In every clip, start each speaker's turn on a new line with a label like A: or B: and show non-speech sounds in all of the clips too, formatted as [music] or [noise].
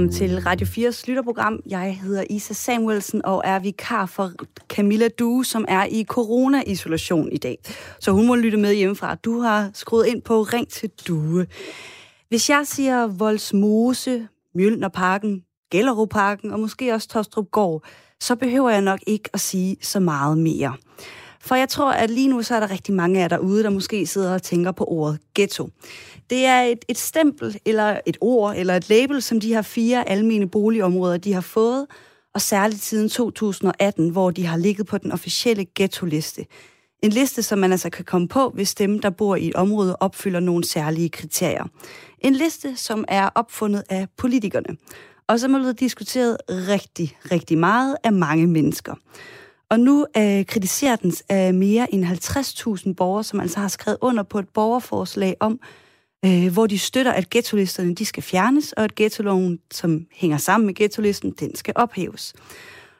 A: velkommen til Radio 4's lytterprogram. Jeg hedder Isa Samuelsen og er vikar for Camilla Due, som er i corona-isolation i dag. Så hun må lytte med hjemmefra. Du har skruet ind på Ring til Due. Hvis jeg siger Voldsmose, Mjølnerparken, Gelleruparken og måske også Tostrup Gård, så behøver jeg nok ikke at sige så meget mere. For jeg tror, at lige nu så er der rigtig mange af jer derude, der måske sidder og tænker på ordet ghetto. Det er et, et stempel, eller et ord, eller et label, som de her fire almene boligområder, de har fået, og særligt siden 2018, hvor de har ligget på den officielle ghetto-liste. En liste, som man altså kan komme på, hvis dem, der bor i et område, opfylder nogle særlige kriterier. En liste, som er opfundet af politikerne, og som er blevet diskuteret rigtig, rigtig meget af mange mennesker. Og nu øh, kritiserer den af mere end 50.000 borgere, som altså har skrevet under på et borgerforslag om, øh, hvor de støtter, at ghetto-listerne de skal fjernes, og at ghettoloven, som hænger sammen med ghetto-listen, den skal ophæves.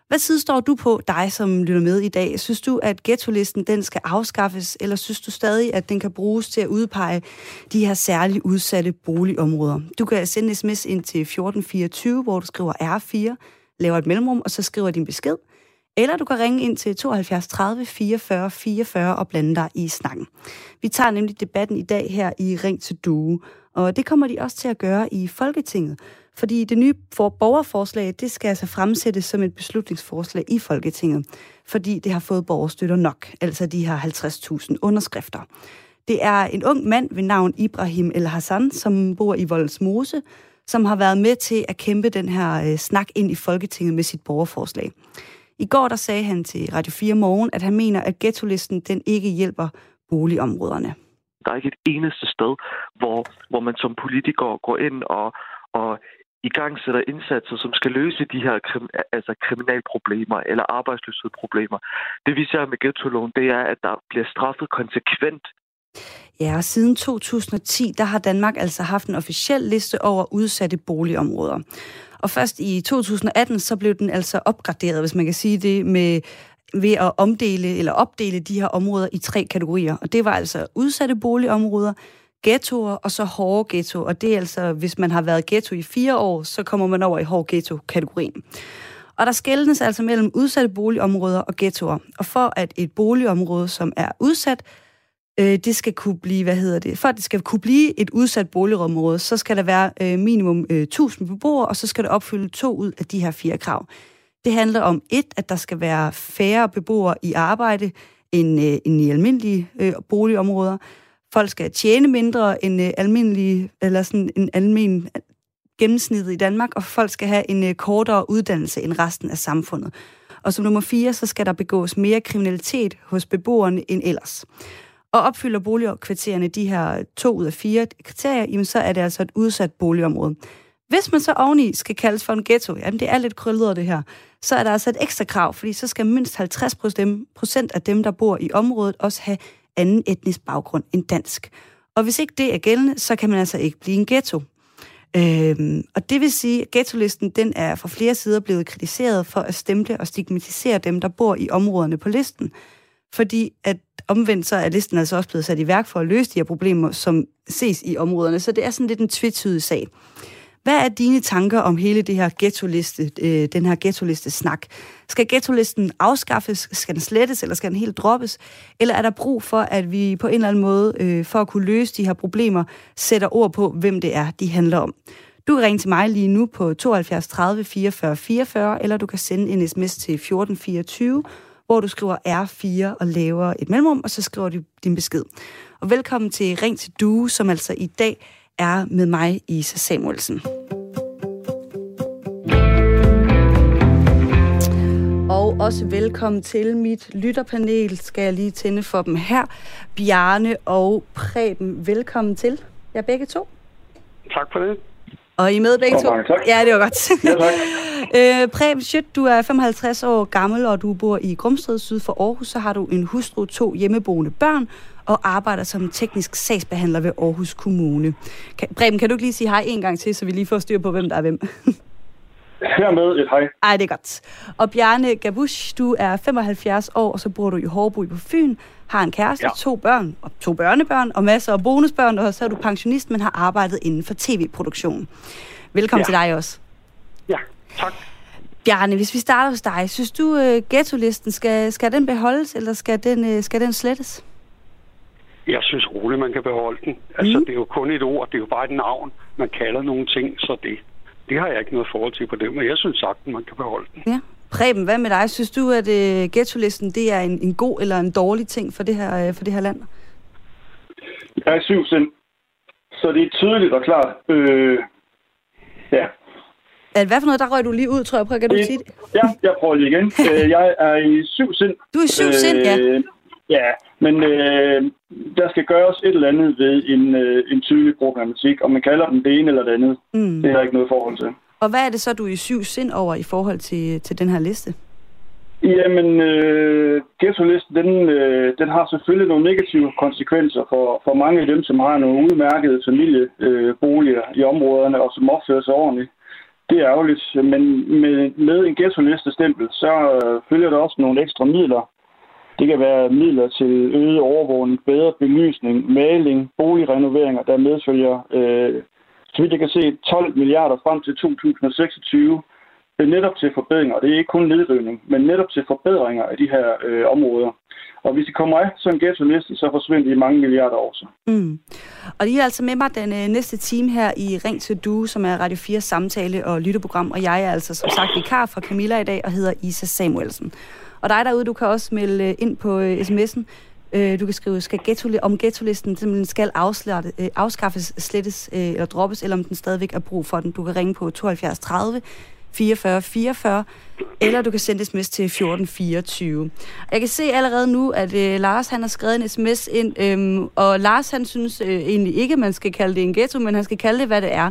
A: Hvad side står du på, dig som lytter med i dag? Synes du, at ghetto-listen den skal afskaffes, eller synes du stadig, at den kan bruges til at udpege de her særligt udsatte boligområder? Du kan sende sms ind til 1424, hvor du skriver R4, laver et mellemrum, og så skriver din besked. Eller du kan ringe ind til 72 30 44 44 og blande dig i snakken. Vi tager nemlig debatten i dag her i Ring til Due, og det kommer de også til at gøre i Folketinget. Fordi det nye for borgerforslag, det skal altså fremsættes som et beslutningsforslag i Folketinget, fordi det har fået borgerstøtter nok, altså de her 50.000 underskrifter. Det er en ung mand ved navn Ibrahim El Hassan, som bor i Voldsmose, som har været med til at kæmpe den her øh, snak ind i Folketinget med sit borgerforslag. I går der sagde han til Radio 4 Morgen, at han mener, at ghetto-listen den ikke hjælper boligområderne.
B: Der er ikke et eneste sted, hvor, hvor man som politiker går ind og, og i gang sætter indsatser, som skal løse de her krim, altså kriminalproblemer eller arbejdsløshedsproblemer. Det vi ser med ghetto det er, at der bliver straffet konsekvent.
A: Ja, og siden 2010, der har Danmark altså haft en officiel liste over udsatte boligområder. Og først i 2018, så blev den altså opgraderet, hvis man kan sige det, med ved at omdele eller opdele de her områder i tre kategorier. Og det var altså udsatte boligområder, ghettoer og så hårde ghetto. Og det er altså, hvis man har været ghetto i fire år, så kommer man over i hård ghetto-kategorien. Og der skældnes altså mellem udsatte boligområder og ghettoer. Og for at et boligområde, som er udsat, øh, det skal kunne blive, hvad hedder det, for at det skal kunne blive et udsat boligområde, så skal der være øh, minimum øh, 1000 beboere, og så skal det opfylde to ud af de her fire krav. Det handler om et, at der skal være færre beboere i arbejde end, øh, end i almindelige øh, boligområder. Folk skal tjene mindre end øh, almindelige, eller sådan en almen gennemsnittet i Danmark, og folk skal have en øh, kortere uddannelse end resten af samfundet. Og som nummer fire, så skal der begås mere kriminalitet hos beboerne end ellers. Og opfylder boligkvartererne de her to ud af fire kriterier, jamen så er det altså et udsat boligområde. Hvis man så oveni skal kaldes for en ghetto, jamen det er lidt krøllet det her, så er der altså et ekstra krav, fordi så skal mindst 50 procent af dem, der bor i området, også have anden etnisk baggrund end dansk. Og hvis ikke det er gældende, så kan man altså ikke blive en ghetto. Øhm, og det vil sige, at ghetto-listen den er fra flere sider blevet kritiseret for at stemple og stigmatisere dem, der bor i områderne på listen. Fordi at omvendt så er listen altså også blevet sat i værk for at løse de her problemer, som ses i områderne. Så det er sådan lidt en tvetydig sag. Hvad er dine tanker om hele det her ghetto-liste, øh, den her ghetto-liste-snak? Skal ghetto-listen afskaffes? Skal den slettes, eller skal den helt droppes? Eller er der brug for, at vi på en eller anden måde, øh, for at kunne løse de her problemer, sætter ord på, hvem det er, de handler om? Du kan ringe til mig lige nu på 72 30 44 44, eller du kan sende en sms til 1424, hvor du skriver R4 og laver et mellemrum, og så skriver du din besked. Og velkommen til Ring til Due, som altså i dag er med mig, Isa Samuelsen. Og også velkommen til mit lytterpanel. Skal jeg lige tænde for dem her. Bjarne og Preben, velkommen til. jer begge to.
C: Tak for det.
A: Og I med begge to?
C: Mange tak.
A: Ja, det var godt.
C: Ja, tak. [laughs]
A: øh, Preben Schødt, du er 55 år gammel, og du bor i Grumsted syd for Aarhus. Så har du en hustru, to hjemmeboende børn, og arbejder som teknisk sagsbehandler ved Aarhus Kommune. Kan, Preben, kan du ikke lige sige hej en gang til, så vi lige får styr på, hvem der er hvem? [laughs]
C: Hermed et hej.
A: Ej, det er godt. Og Bjarne Gabusch, du er 75 år, og så bor du i Hårby på Fyn, har en kæreste,
C: Ja.
A: to børn, og to børnebørn, og masser af bonusbørn, og så er du pensionist, men har arbejdet inden for tv-produktion. Velkommen
C: Ja.
A: til dig også.
C: Tak.
A: Bjarne, hvis vi starter hos dig, synes du, uh, ghetto-listen, skal, skal den beholdes, eller skal den, uh, skal den slettes?
C: Jeg synes roligt, man kan beholde den. Altså, mm. det er jo kun et ord, det er jo bare et navn. Man kalder nogle ting, så det, det har jeg ikke noget forhold til på det, men jeg synes sagtens, man kan beholde den.
A: Ja. Preben, hvad med dig? Synes du, at uh, ghetto-listen det er en, en god eller en dårlig ting for det her, uh, for det her land?
C: Jeg er syv sind, så det er tydeligt og klart. Øh, ja.
A: At, hvad for noget? Der røg du lige ud, tror jeg. Prøv, kan du
C: Det-
A: sige det?
C: ja, jeg prøver lige igen. [laughs] Øh, jeg er i syv sind.
A: Du er i syv sind.
C: Øh, Ja, men øh, der skal gøres et eller andet ved en, øh, en tydelig problematik, om man kalder den det ene eller det andet.
A: Mm.
C: Det er der ikke noget forhold til.
A: Og hvad er det så, du er i syv sind over i forhold til, til den her liste?
C: Jamen, øh, ghetto-listen, den, øh, den har selvfølgelig nogle negative konsekvenser for, for mange af dem, som har nogle udmærkede familieboliger øh, i områderne, og som opfører sig ordentligt. Det er ærgerligt, men med, med en ghetto-liste-stempel, så øh, følger der også nogle ekstra midler. Det kan være midler til øget overvågning, bedre belysning, maling, boligrenoveringer, der medfølger, øh, så vidt jeg kan se, 12 milliarder frem til 2026 det er netop til forbedringer, og det er ikke kun nedrivning, men netop til forbedringer af de her øh, områder. Og hvis de kommer af som ghetto-liste, så forsvinder de mange milliarder også.
A: Mm. Og lige er altså med mig den øh, næste time her i Ring til Du, som er Radio 4 samtale- og lytteprogram. Og jeg er altså som sagt vikar fra Camilla i dag og hedder Isa Samuelsen. Og dig derude, du kan også melde øh, ind på øh, sms'en. Øh, du kan skrive, skal ghetto, om ghetto-listen simpelthen skal afslette, øh, afskaffes, slettes øh, eller droppes, eller om den stadigvæk er brug for den. Du kan ringe på 72 30 44 44, eller du kan sende sms til 1424. Jeg kan se allerede nu, at øh, Lars han har skrevet en sms ind, øhm, og Lars han synes øh, egentlig ikke, man skal kalde det en ghetto, men han skal kalde det, hvad det er.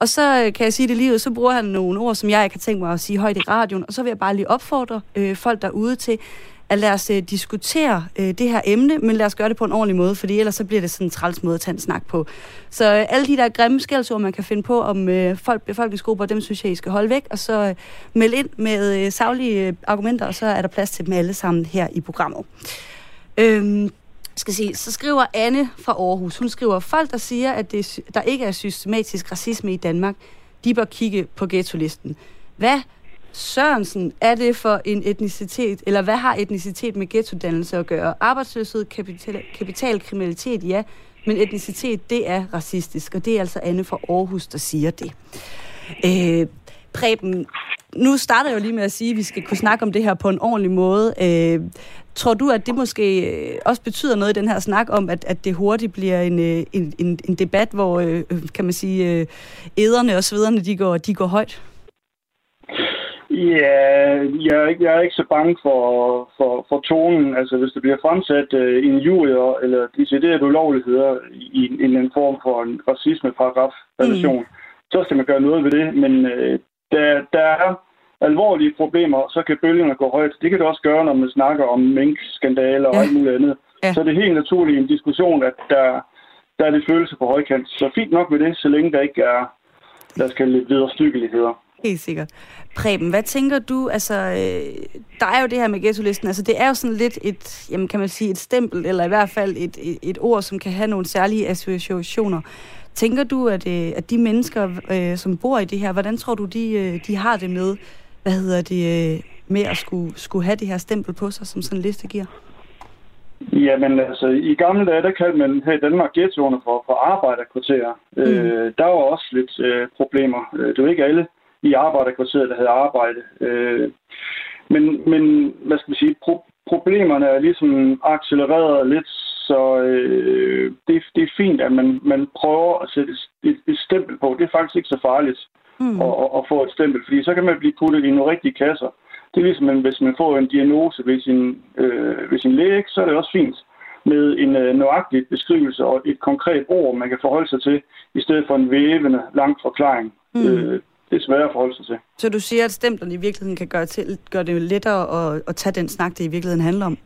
A: Og så øh, kan jeg sige det lige ud, så bruger han nogle ord, som jeg ikke har tænkt mig at sige højt i radioen, og så vil jeg bare lige opfordre øh, folk derude til, at lad os øh, diskutere øh, det her emne, men lad os gøre det på en ordentlig måde, fordi ellers så bliver det sådan en træls måde at tage en snak på. Så øh, alle de der grimme skældsord, man kan finde på om øh, folk, befolkningsgrupper, dem synes jeg, I skal holde væk, og så øh, meld ind med øh, savlige øh, argumenter, og så er der plads til dem alle sammen her i programmet. Øhm, skal se, så skriver Anne fra Aarhus, hun skriver, folk der siger, at det, der ikke er systematisk racisme i Danmark, de bør kigge på ghetto-listen. Hvad Sørensen er det for en etnicitet, eller hvad har etnicitet med ghettodannelse at gøre? Arbejdsløshed, kapital, kapitalkriminalitet, ja, men etnicitet, det er racistisk, og det er altså Anne fra Aarhus, der siger det. Øh, Preben, nu starter jeg jo lige med at sige, at vi skal kunne snakke om det her på en ordentlig måde. Øh, tror du, at det måske øh, også betyder noget i den her snak om, at, at det hurtigt bliver en, øh, en, en, en debat, hvor, øh, kan man sige, øh, æderne og svederne, de går, de går højt?
C: Ja, jeg er ikke, jeg er ikke så bange for, for, for tonen. Altså, hvis det bliver fremsat øh, en jury eller decideret ulovligheder i en, en anden form for en racisme-paragraf-relation, mm. så skal man gøre noget ved det. Men øh, der, der er alvorlige problemer, så kan bølgerne gå højt. Det kan det også gøre, når man snakker om minkskandaler og
A: Ja.
C: alt muligt andet.
A: Ja.
C: Så det er helt naturligt en diskussion, at der, der er lidt følelse på højkant. Så fint nok med det, så længe der ikke er, der skal lidt videre stykkeligheder.
A: Helt sikkert. Preben, hvad tænker du? Altså, øh, der er jo det her med ghetto-listen. Altså, det er jo sådan lidt et, jamen, kan man sige, et stempel, eller i hvert fald et, et, et ord, som kan have nogle særlige associationer. Tænker du, at, øh, at de mennesker, øh, som bor i det her, hvordan tror du, de, øh, de har det med, hvad hedder det, øh, med at skulle, skulle have det her stempel på sig, som sådan en liste giver?
C: Jamen altså, i gamle dage, der kaldte man her i Danmark ghettoerne for, for arbejderkvarterer. Mm. Øh, der var også lidt øh, problemer. Øh, Det var ikke alle i arbejderkvarteret, der havde arbejde. Øh, men, men, hvad skal vi sige, pro- problemerne er ligesom accelereret lidt, så øh, det, det er fint, at man, man prøver at sætte et, et stempel på. Det er faktisk ikke så farligt
A: Mm.
C: at, at, få et stempel, fordi så kan man blive puttet i nogle rigtige kasser. Det er ligesom, at hvis man får en diagnose ved sin, øh, ved sin læge, så er det også fint med en øh, nøjagtig beskrivelse og et konkret ord, man kan forholde sig til, i stedet for en vævende, lang forklaring.
A: Mm.
C: Øh, det er svært at forholde sig til.
A: Så du siger, at stemplerne i virkeligheden kan gøre, til, gøre det lettere at, at tage den snak, det i virkeligheden handler om?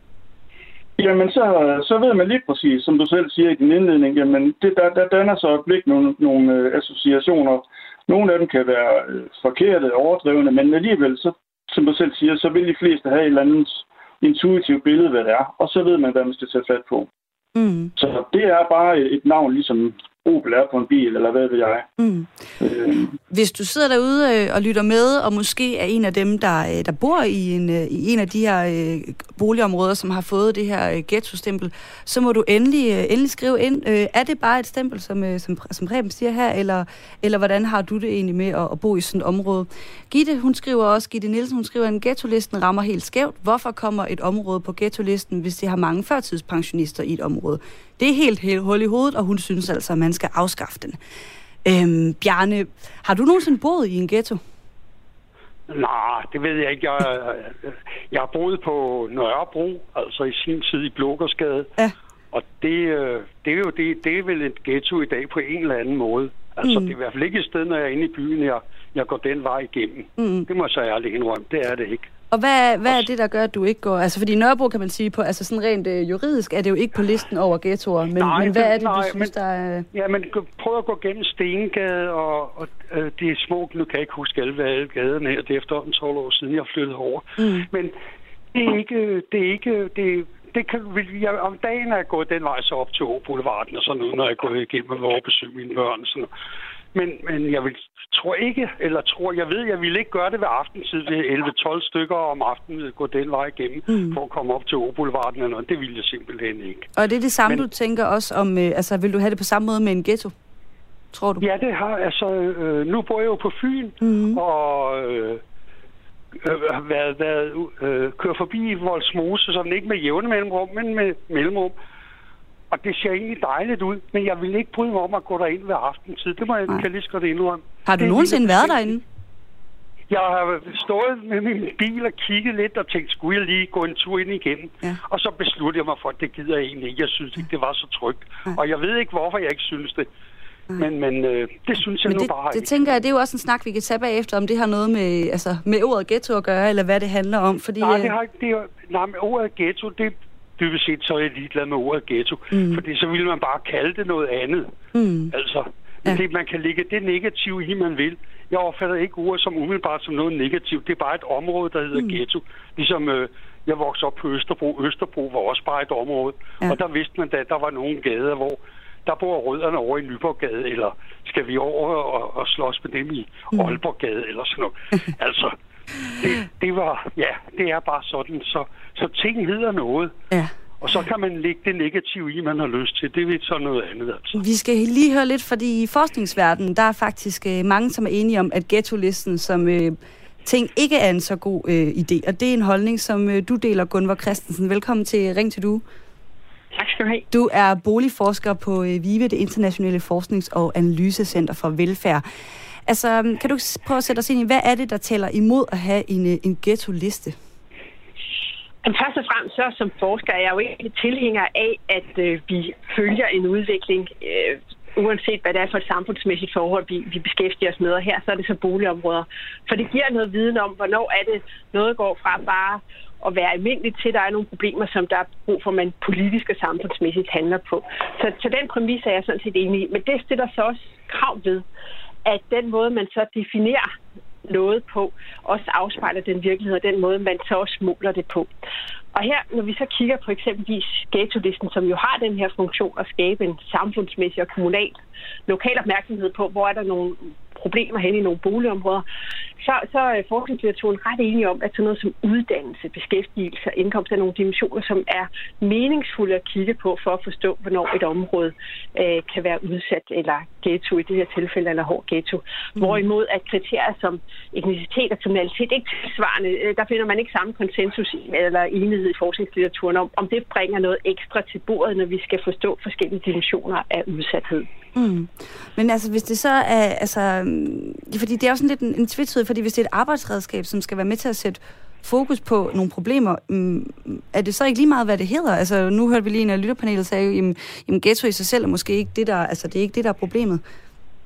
C: Jamen, så, så ved man lige præcis, som du selv siger i din indledning, jamen, det, der, der danner sig øjeblik nogle, nogle øh, associationer. Nogle af dem kan være øh, forkerte, overdrevne, men alligevel, så, som du selv siger, så vil de fleste have et eller andet intuitivt billede, hvad det er, og så ved man, hvad man skal tage fat på.
A: Mm.
C: Så det er bare et navn, ligesom Opel er på en bil, eller hvad ved jeg.
A: Mm. Øh. Hvis du sidder derude øh, og lytter med, og måske er en af dem, der, øh, der bor i en, øh, i en af de her øh, boligområder, som har fået det her øh, ghetto-stempel, så må du endelig, øh, endelig skrive ind. Øh, er det bare et stempel, som, øh, som, som Preben siger her, eller, eller hvordan har du det egentlig med at, at bo i sådan et område? Gitte, hun skriver også, Gitte Nielsen, hun skriver, at ghetto-listen rammer helt skævt. Hvorfor kommer et område på ghetto-listen, hvis det har mange førtidspensionister i et område? Det er helt, helt hul i hovedet, og hun synes altså, at man skal afskaffe den. Øhm, Bjarne, har du nogensinde boet i en ghetto?
D: Nej, det ved jeg ikke. Jeg, jeg har boet på Nørrebro, altså i sin tid i Blågersgade. Ja. Og det, øh, det er jo det, det er vel et ghetto i dag på en eller anden måde. Altså, mm. det er i hvert fald ikke et sted, når jeg er inde i byen, jeg, jeg går den vej igennem. Mm. Det må jeg så ærligt indrømme. Det er det ikke.
A: Og hvad, hvad er det, der gør, at du ikke går... Altså, fordi Nørrebro kan man sige, på, altså sådan rent øh, juridisk er det jo ikke på listen over ghettoer, men, nej, men hvad er det, nej, du synes, men, der er...
D: Ja, men prøv at gå gennem Stengade, og, og øh, det er små... Nu kan jeg ikke huske alle, hvad alle gaderne her. Det er efterhånden 12 år siden, jeg flyttede over. Mm. Men det er ikke... Det er ikke det, det kan, jeg, om dagen er jeg gået den vej så op til Åboulevarden og sådan noget, når jeg er gået igennem og besøge mine børn sådan noget. Men, men jeg vil, tror ikke, eller tror, jeg ved, jeg ville ikke gøre det ved aftentid ved 11-12 stykker om aftenen gå den vej igennem mm. for at komme op til Åboulevarden eller noget. Det ville jeg simpelthen ikke.
A: Og er det det samme, men, du tænker også om, øh, altså vil du have det på samme måde med en ghetto? Tror du?
D: Ja, det har, altså, øh, nu bor jeg jo på Fyn, mm. og øh, øh, været, været øh, kørt forbi Voldsmose, sådan ikke med jævne mellemrum, men med mellemrum. Og det ser egentlig dejligt ud, men jeg vil ikke bryde mig om at gå derind ved aftentid. Det må jeg kan lige så godt indrømme.
A: Har du det nogensinde været derinde?
D: Jeg har stået med min bil og kigget lidt og tænkt, skulle jeg lige gå en tur ind igen? Ja. Og så besluttede jeg mig for, at det gider jeg egentlig ikke. Jeg synes ikke, det var så trygt. Ja. Og jeg ved ikke, hvorfor jeg ikke synes det. Men, men øh, det synes jeg men
A: nu
D: det, bare
A: det ikke. tænker jeg, det er jo også en snak, vi kan tage bagefter, om det har noget med, altså, med ordet ghetto at gøre, eller hvad det handler om. Fordi,
D: nej, det har, det har, nej, med ordet ghetto, det, dybest set så er jeg ligeglad med ordet ghetto. Mm. Fordi så ville man bare kalde det noget andet. Mm. Altså, ja. det, man kan lægge det negative i, man vil. Jeg opfatter ikke ordet som umiddelbart som noget negativt. Det er bare et område, der hedder mm. ghetto. Ligesom øh, jeg voksede op på Østerbro. Østerbro var også bare et område. Ja. Og der vidste man da, at der var nogle gader, hvor der bor rødderne over i Nyborggade, eller skal vi over og, og slås med dem i mm. Aalborggade, eller sådan noget. [laughs] altså, det, det var, ja, det er bare sådan, så, så ting hedder noget. Ja. Og så kan man lægge det negative i, man har lyst til. Det er så noget andet. Altså.
A: Vi skal lige høre lidt, fordi i forskningsverdenen, der er faktisk øh, mange, som er enige om, at ghetto-listen som øh, ting ikke er en så god øh, idé. Og det er en holdning, som øh, du deler, Gunvar Christensen. Velkommen til Ring til Du.
E: Tak skal du have.
A: Du er boligforsker på øh, VIVE, det internationale forsknings- og analysecenter for velfærd. Altså, øhm, kan du prøve at sætte os ind i, hvad er det, der tæller imod at have en, øh, en ghetto-liste?
E: Men først og fremmest så som forsker er jeg jo ikke tilhænger af, at øh, vi følger en udvikling, øh, uanset hvad det er for et samfundsmæssigt forhold, vi, vi beskæftiger os med. Og her så er det så boligområder. For det giver noget viden om, hvornår er det noget går fra bare at være almindeligt til, at der er nogle problemer, som der er brug for, at man politisk og samfundsmæssigt handler på. Så, så den præmis er jeg sådan set enig i. Men det stiller så også krav ved, at den måde, man så definerer noget på, også afspejler den virkelighed, og den måde, man så også måler det på. Og her, når vi så kigger på eksempelvis ghetto-listen, som jo har den her funktion at skabe en samfundsmæssig og kommunal lokal opmærksomhed på, hvor er der nogle problemer hen i nogle boligområder, så, så er forskningslitteraturen ret enige om, at sådan noget som uddannelse, beskæftigelse og indkomst er nogle dimensioner, som er meningsfulde at kigge på for at forstå, hvornår et område øh, kan være udsat eller ghetto i det her tilfælde, eller hård ghetto. Mm. Hvorimod at kriterier som etnicitet og kriminalitet ikke tilsvarende, øh, der finder man ikke samme konsensus eller enighed i forskningslitteraturen om, om det bringer noget ekstra til bordet, når vi skal forstå forskellige dimensioner af udsathed.
A: Mm. Men altså, hvis det så er, altså, Øhm, fordi det er jo sådan lidt en, en tvetydighed, fordi hvis det er et arbejdsredskab, som skal være med til at sætte fokus på nogle problemer, mm, er det så ikke lige meget, hvad det hedder? Altså, nu hørte vi lige en af lytterpanelet sagde, jamen, jamen, ghetto i sig selv er måske ikke det, der, altså, det er ikke det, der er problemet.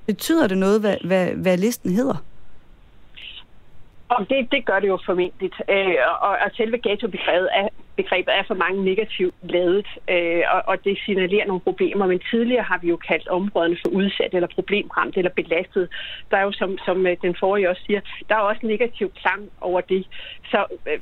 A: Betyder det noget, hvad, hvad, hvad listen hedder?
E: Og det, det gør det jo formentlig. Øh, og, og selve ghetto-begrebet er, begrebet er for mange negativt lavet, øh, og, og det signalerer nogle problemer. Men tidligere har vi jo kaldt områderne for udsat eller problemramt eller belastet. Der er jo, som, som øh, den forrige også siger, der er også negativ klang over det. Så, øh,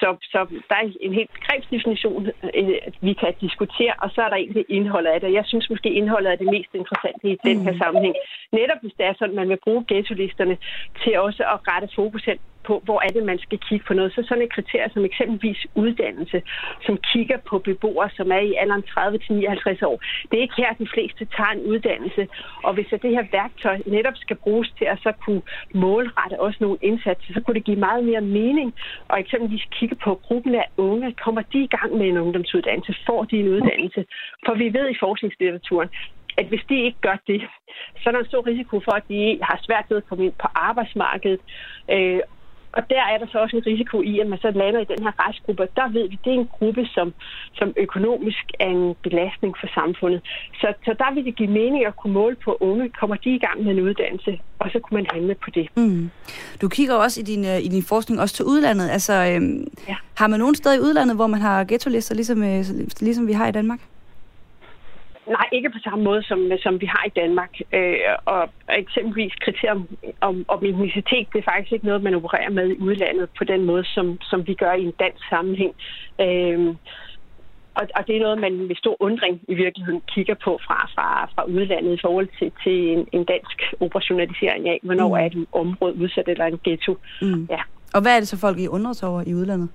E: så, så der er en helt begrebsdefinition, øh, vi kan diskutere, og så er der egentlig indholdet af det. Jeg synes måske, indholdet er det mest interessante i den her mm. sammenhæng. Netop hvis det er sådan, at man vil bruge ghetto-listerne til også at rette fokus hen på, hvor er det, man skal kigge på noget. Så sådan et kriterie som eksempelvis uddannelse, som kigger på beboere, som er i alderen 30-59 år. Det er ikke her, de fleste tager en uddannelse. Og hvis det her værktøj netop skal bruges til at så kunne målrette også nogle indsatser, så kunne det give meget mere mening. Og eksempelvis kigge på gruppen af unge. Kommer de i gang med en ungdomsuddannelse? Får de en uddannelse? For vi ved i forskningslitteraturen, at hvis de ikke gør det, så er der en stor risiko for, at de har svært ved at komme ind på arbejdsmarkedet. Øh, og der er der så også en risiko i, at man så lander i den her restgruppe. Og der ved vi, at det er en gruppe, som, som økonomisk er en belastning for samfundet. Så, så der vil det give mening at kunne måle på unge. Kommer de i gang med en uddannelse? Og så kunne man handle på det.
A: Mm. Du kigger også i din, øh, i din forskning også til udlandet. Altså, øhm, ja. Har man nogen steder i udlandet, hvor man har ghetto-lister, ligesom, øh, ligesom vi har i Danmark?
E: Nej, ikke på samme måde, som, som vi har i Danmark. Øh, og eksempelvis kriterier om, om, etnicitet, det er faktisk ikke noget, man opererer med i udlandet på den måde, som, som vi gør i en dansk sammenhæng. Øh, og, og det er noget, man med stor undring i virkeligheden kigger på fra, fra, fra udlandet i forhold til, til en, en dansk operationalisering af, hvornår mm. er et område udsat eller en ghetto. Mm.
A: Ja. Og hvad er det så, folk i undrer sig over i udlandet?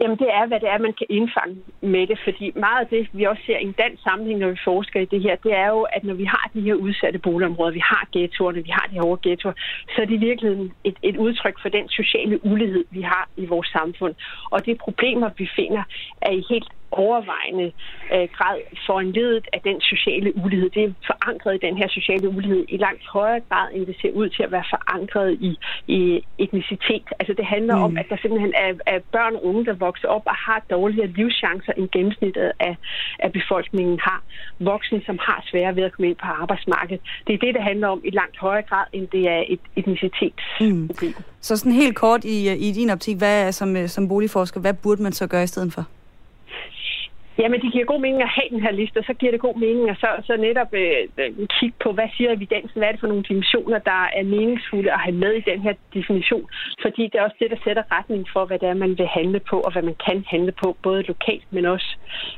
E: Jamen det er, hvad det er, man kan indfange med det, fordi meget af det, vi også ser i en dansk sammenhæng, når vi forsker i det her, det er jo, at når vi har de her udsatte boligområder, vi har ghettoerne, vi har de her hårde ghettoer, så er det virkeligheden et, et udtryk for den sociale ulighed, vi har i vores samfund. Og de problemer, vi finder, er i helt overvejende øh, grad foranledet af den sociale ulighed. Det er forankret i den her sociale ulighed i langt højere grad, end det ser ud til at være forankret i, i etnicitet. Altså det handler mm. om, at der simpelthen er, er børn og unge, der vokser op og har dårligere livschancer end gennemsnittet af, af befolkningen har. Voksne, som har svære ved at komme ind på arbejdsmarkedet. Det er det, det handler om i langt højere grad, end det er et etnicitetsproblem. Mm.
A: Så sådan helt kort i, i din optik, hvad som, som boligforsker, hvad burde man så gøre i stedet for?
E: Jamen, det giver god mening at have den her liste, og så giver det god mening at så, så netop øh, øh, kigge på, hvad siger evidensen, hvad er det for nogle dimensioner, der er meningsfulde at have med i den her definition, fordi det er også det, der sætter retning for, hvad det er, man vil handle på, og hvad man kan handle på, både lokalt, men også,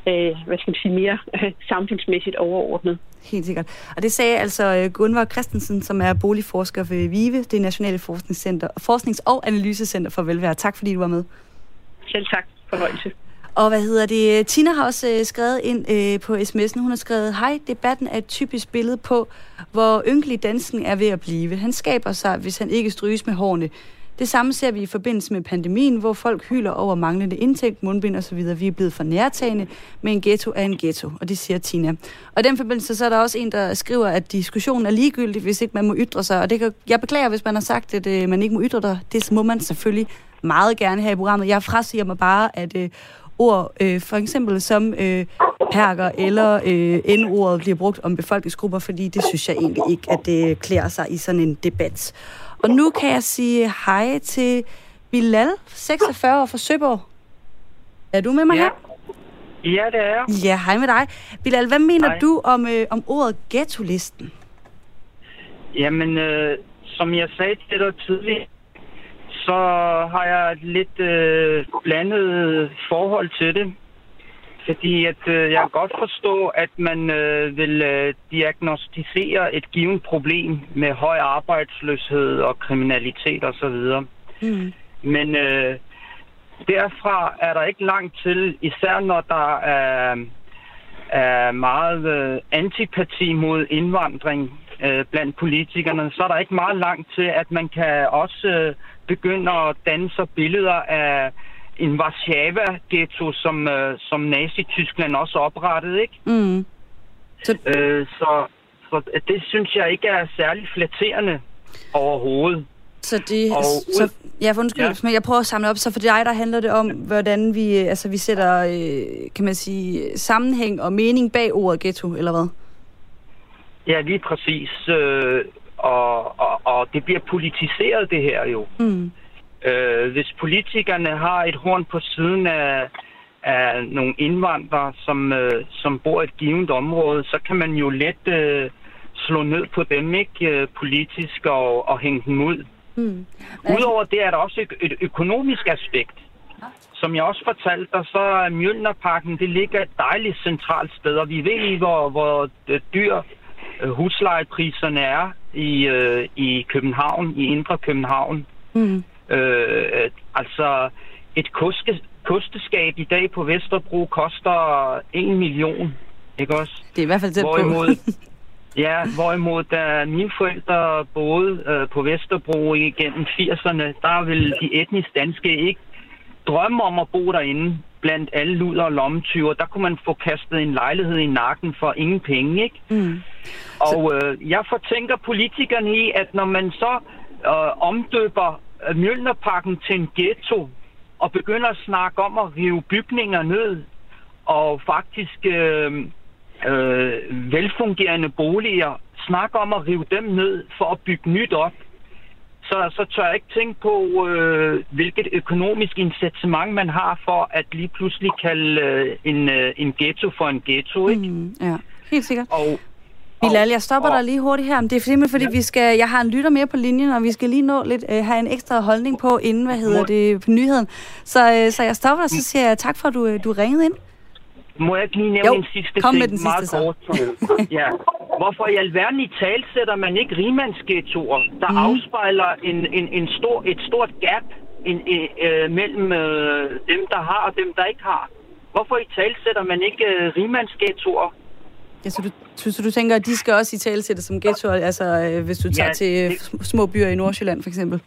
E: øh, hvad skal man sige, mere øh, samfundsmæssigt overordnet.
A: Helt sikkert. Og det sagde altså øh, Gunvar Christensen, som er boligforsker ved VIVE, det Nationale Forskningscenter, Forsknings- og Analysecenter for Velvære. Tak fordi du var med.
E: Selv tak. Fornøjelse.
A: Og hvad hedder det? Tina har også øh, skrevet ind øh, på sms'en. Hun har skrevet, hej, debatten er et typisk billede på, hvor ynkelig dansken er ved at blive. Han skaber sig, hvis han ikke stryges med hårene. Det samme ser vi i forbindelse med pandemien, hvor folk hylder over manglende indtægt, mundbind og så videre. Vi er blevet for nærtagende, men en ghetto er en ghetto, og det siger Tina. Og i den forbindelse så er der også en, der skriver, at diskussionen er ligegyldig, hvis ikke man må ytre sig. Og det kan, jeg beklager, hvis man har sagt, at øh, man ikke må ytre sig. Det må man selvfølgelig meget gerne her i programmet. Jeg frasiger mig bare, at øh, ord, øh, for eksempel som øh, perker eller øh, N-ordet bliver brugt om befolkningsgrupper, fordi det synes jeg egentlig ikke, at det klæder sig i sådan en debat. Og nu kan jeg sige hej til Bilal, 46 år fra Søborg. Er du med mig
F: ja.
A: her?
F: Ja, det er jeg.
A: Ja, hej med dig. Bilal, hvad mener hej. du om, øh, om ordet ghetto-listen?
F: Jamen, øh, som jeg sagde til dig tidligere, så har jeg et lidt øh, blandet forhold til det. Fordi at øh, jeg kan godt forstå, at man øh, vil øh, diagnostisere et givet problem med høj arbejdsløshed og kriminalitet osv. Mm. Men øh, derfra er der ikke langt til, især når der er, er meget øh, antipati mod indvandring øh, blandt politikerne, så er der ikke meget langt til, at man kan også øh, begynde at danne sig billeder af en Warszawa-ghetto, som, øh, som Nazi-Tyskland også oprettede, ikke? Mm. Så... Øh, så, så det synes jeg ikke er særlig flatterende overhovedet.
A: Så det, og så, ja, for undskyld, ja. men jeg prøver at samle op. Så for dig, der handler det om, hvordan vi, altså, vi sætter, øh, kan man sige, sammenhæng og mening bag ordet ghetto, eller hvad?
F: Ja, lige præcis. Øh, og, og, og det bliver politiseret, det her jo.
A: Mm.
F: Øh, hvis politikerne har et horn på siden af, af nogle indvandrere, som, øh, som bor i et givet område, så kan man jo let øh, slå ned på dem, ikke øh, politisk, og, og hænge dem ud.
A: Mm.
F: Udover det er der også et, et økonomisk aspekt. Som jeg også fortalte dig, så er Mjølnerparken, det ligger et dejligt centralt sted, og vi ved ikke, hvor, hvor dyr huslejepriserne er i, øh, i København, i Indre København.
A: Mm.
F: Øh, altså, et koske, kosteskab i dag på Vesterbro koster 1 million, ikke også?
A: Det er i hvert fald tæt
F: Hvorimod,
A: på. [laughs]
F: ja, hvorimod da mine forældre boede øh, på Vesterbro igennem 80'erne, der ville de etnisk danske ikke drømme om at bo derinde blandt alle luder og lommetyver. Der kunne man få kastet en lejlighed i nakken for ingen penge, ikke?
A: Mm.
F: Og øh, jeg fortænker politikerne i, at når man så øh, omdøber øh, Mjølnerparken til en ghetto, og begynder at snakke om at rive bygninger ned, og faktisk øh, øh, velfungerende boliger, snakke om at rive dem ned for at bygge nyt op, så, så tør jeg ikke tænke på, øh, hvilket økonomisk incitament man har for at lige pludselig kalde øh, en, øh, en ghetto for en ghetto, ikke?
A: Mm, ja, helt sikkert.
F: Og,
A: Bilal, jeg stopper
F: og-
A: dig lige hurtigt her, men det er simpelthen fordi,
F: Ja.
A: vi skal, jeg har en lytter mere på linjen, og vi skal lige nå lidt, øh, have en ekstra holdning på, inden, hvad hedder det, på nyheden. Så, øh, så jeg stopper dig, så siger jeg tak for, at du, øh, du ringede ind.
F: Må jeg ikke lige nævne
A: Jo,
F: en sidste
A: kom
F: ting?
A: med den sidste
F: meget
A: så.
F: kort. [laughs] ja. Hvorfor i alverden i talsætter man ikke rimandsghettoer, der mm. afspejler en, en, en stor, et stort gap en, en, øh, mellem øh, dem, der har og dem, der ikke har? Hvorfor i talsætter man ikke øh, rimandsghettoer?
A: Ja, så du, så, så du tænker, at de skal også i det som ghettoer, altså øh, hvis du tager
F: Ja,
A: til øh, små byer i Nordsjælland for eksempel?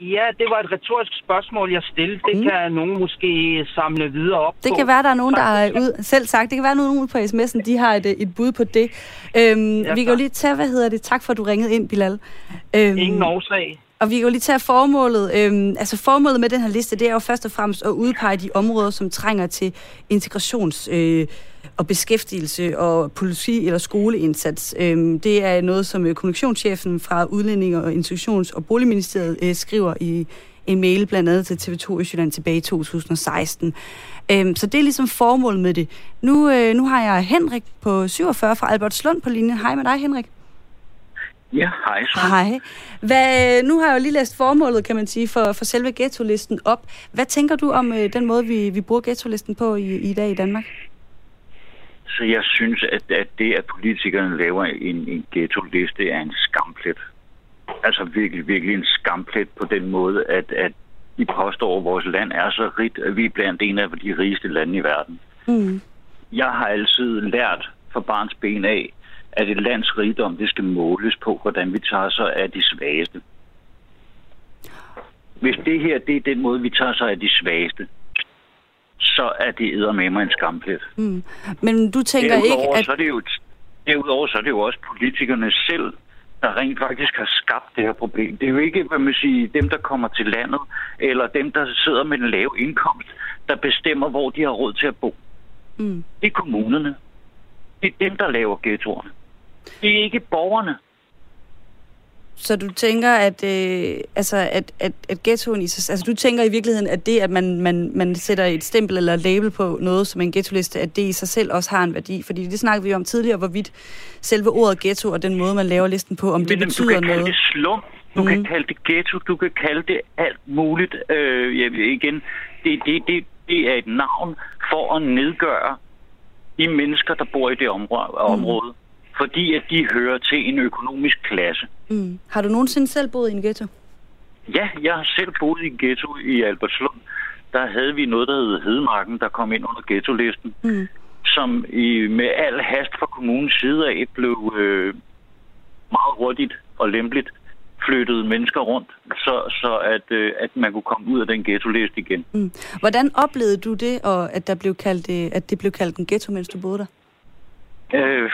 F: Ja, det var et retorisk spørgsmål, jeg stillede. Det
A: Mm.
F: kan nogen måske samle videre op
A: Det
F: på.
A: kan være, der er nogen, der er ud, selv sagt, det kan være nogen på sms'en, de har et, et bud på det. Øhm,
F: Ja,
A: vi kan jo lige tage, hvad hedder det, tak for, at du ringede ind, Bilal. Øhm,
F: Ingen årsag.
A: Og vi kan jo lige tage formålet. Øhm, altså formålet med den her liste, det er jo først og fremmest at udpege de områder, som trænger til integrations- øh, og beskæftigelse og politi- eller skoleindsats. Øhm, det er noget, som øh, kommunikationschefen fra Udlændinge- og Institutions- og Boligministeriet øh, skriver i en mail blandt andet til TV2 Østjylland tilbage i 2016. Øhm, så det er ligesom formålet med det. Nu, øh, nu har jeg Henrik på 47 fra Albertslund på linjen. Hej med dig, Henrik.
G: Ja, hej så.
A: Hej. Hvad, nu har jeg jo lige læst formålet, kan man sige, for, for selve ghetto-listen op. Hvad tænker du om øh, den måde, vi, vi bruger ghetto-listen på i, i dag i Danmark?
G: Så jeg synes, at, at det, at politikerne laver en, en ghetto-liste, er en skamplet. Altså virkelig, virkelig en skamplet på den måde, at, at de påstår, at vores land er så rigt, at vi er blandt en af de rigeste lande i verden.
A: Mm.
G: Jeg har altid lært fra barns ben af, at et lands rigdom, det skal måles på, hvordan vi tager sig af de svageste. Hvis det her, det er den måde, vi tager sig af de svageste, så er det med mig en skamplet.
A: Mm. Men du tænker
G: derudover,
A: ikke, at...
G: så er det jo, derudover så er det jo også politikerne selv, der rent faktisk har skabt det her problem. Det er jo ikke, hvad man siger, dem, der kommer til landet, eller dem, der sidder med en lav indkomst, der bestemmer, hvor de har råd til at bo.
A: Mm.
G: Det er kommunerne. Det er dem, der laver ghettoerne. Det er ikke borgerne.
A: Så du tænker, at, øh, altså, at, at, at ghettoen i sig... Altså, du tænker i virkeligheden, at det, at man, man, man sætter et stempel eller label på noget som en ghetto-liste, at det i sig selv også har en værdi. Fordi det snakkede vi om tidligere, hvorvidt selve ordet ghetto og den måde, man laver listen på, om det
G: Men du
A: betyder
G: kan kalde
A: noget.
G: det slum, du
A: Mhm.
G: kan kalde det ghetto, du kan kalde det alt muligt. Øh, ved igen, det, det, det, det er et navn for at nedgøre de mennesker, der bor i det område, område fordi at de hører til en økonomisk klasse.
A: Mm. Har du nogensinde selv boet i en ghetto?
G: Ja, jeg har selv boet i en ghetto i Albertslund. Der havde vi noget, der hed Hedemarken, der kom ind under ghetto-listen,
A: Mm.
G: som i, med al hast fra kommunens side af blev øh, meget hurtigt og lempeligt flyttet mennesker rundt, så, så at, øh, at man kunne komme ud af den ghetto-liste igen.
A: Mm. Hvordan oplevede du det, og at, der blev kaldt, øh, at det blev kaldt en ghetto, mens du boede der?
G: Øh,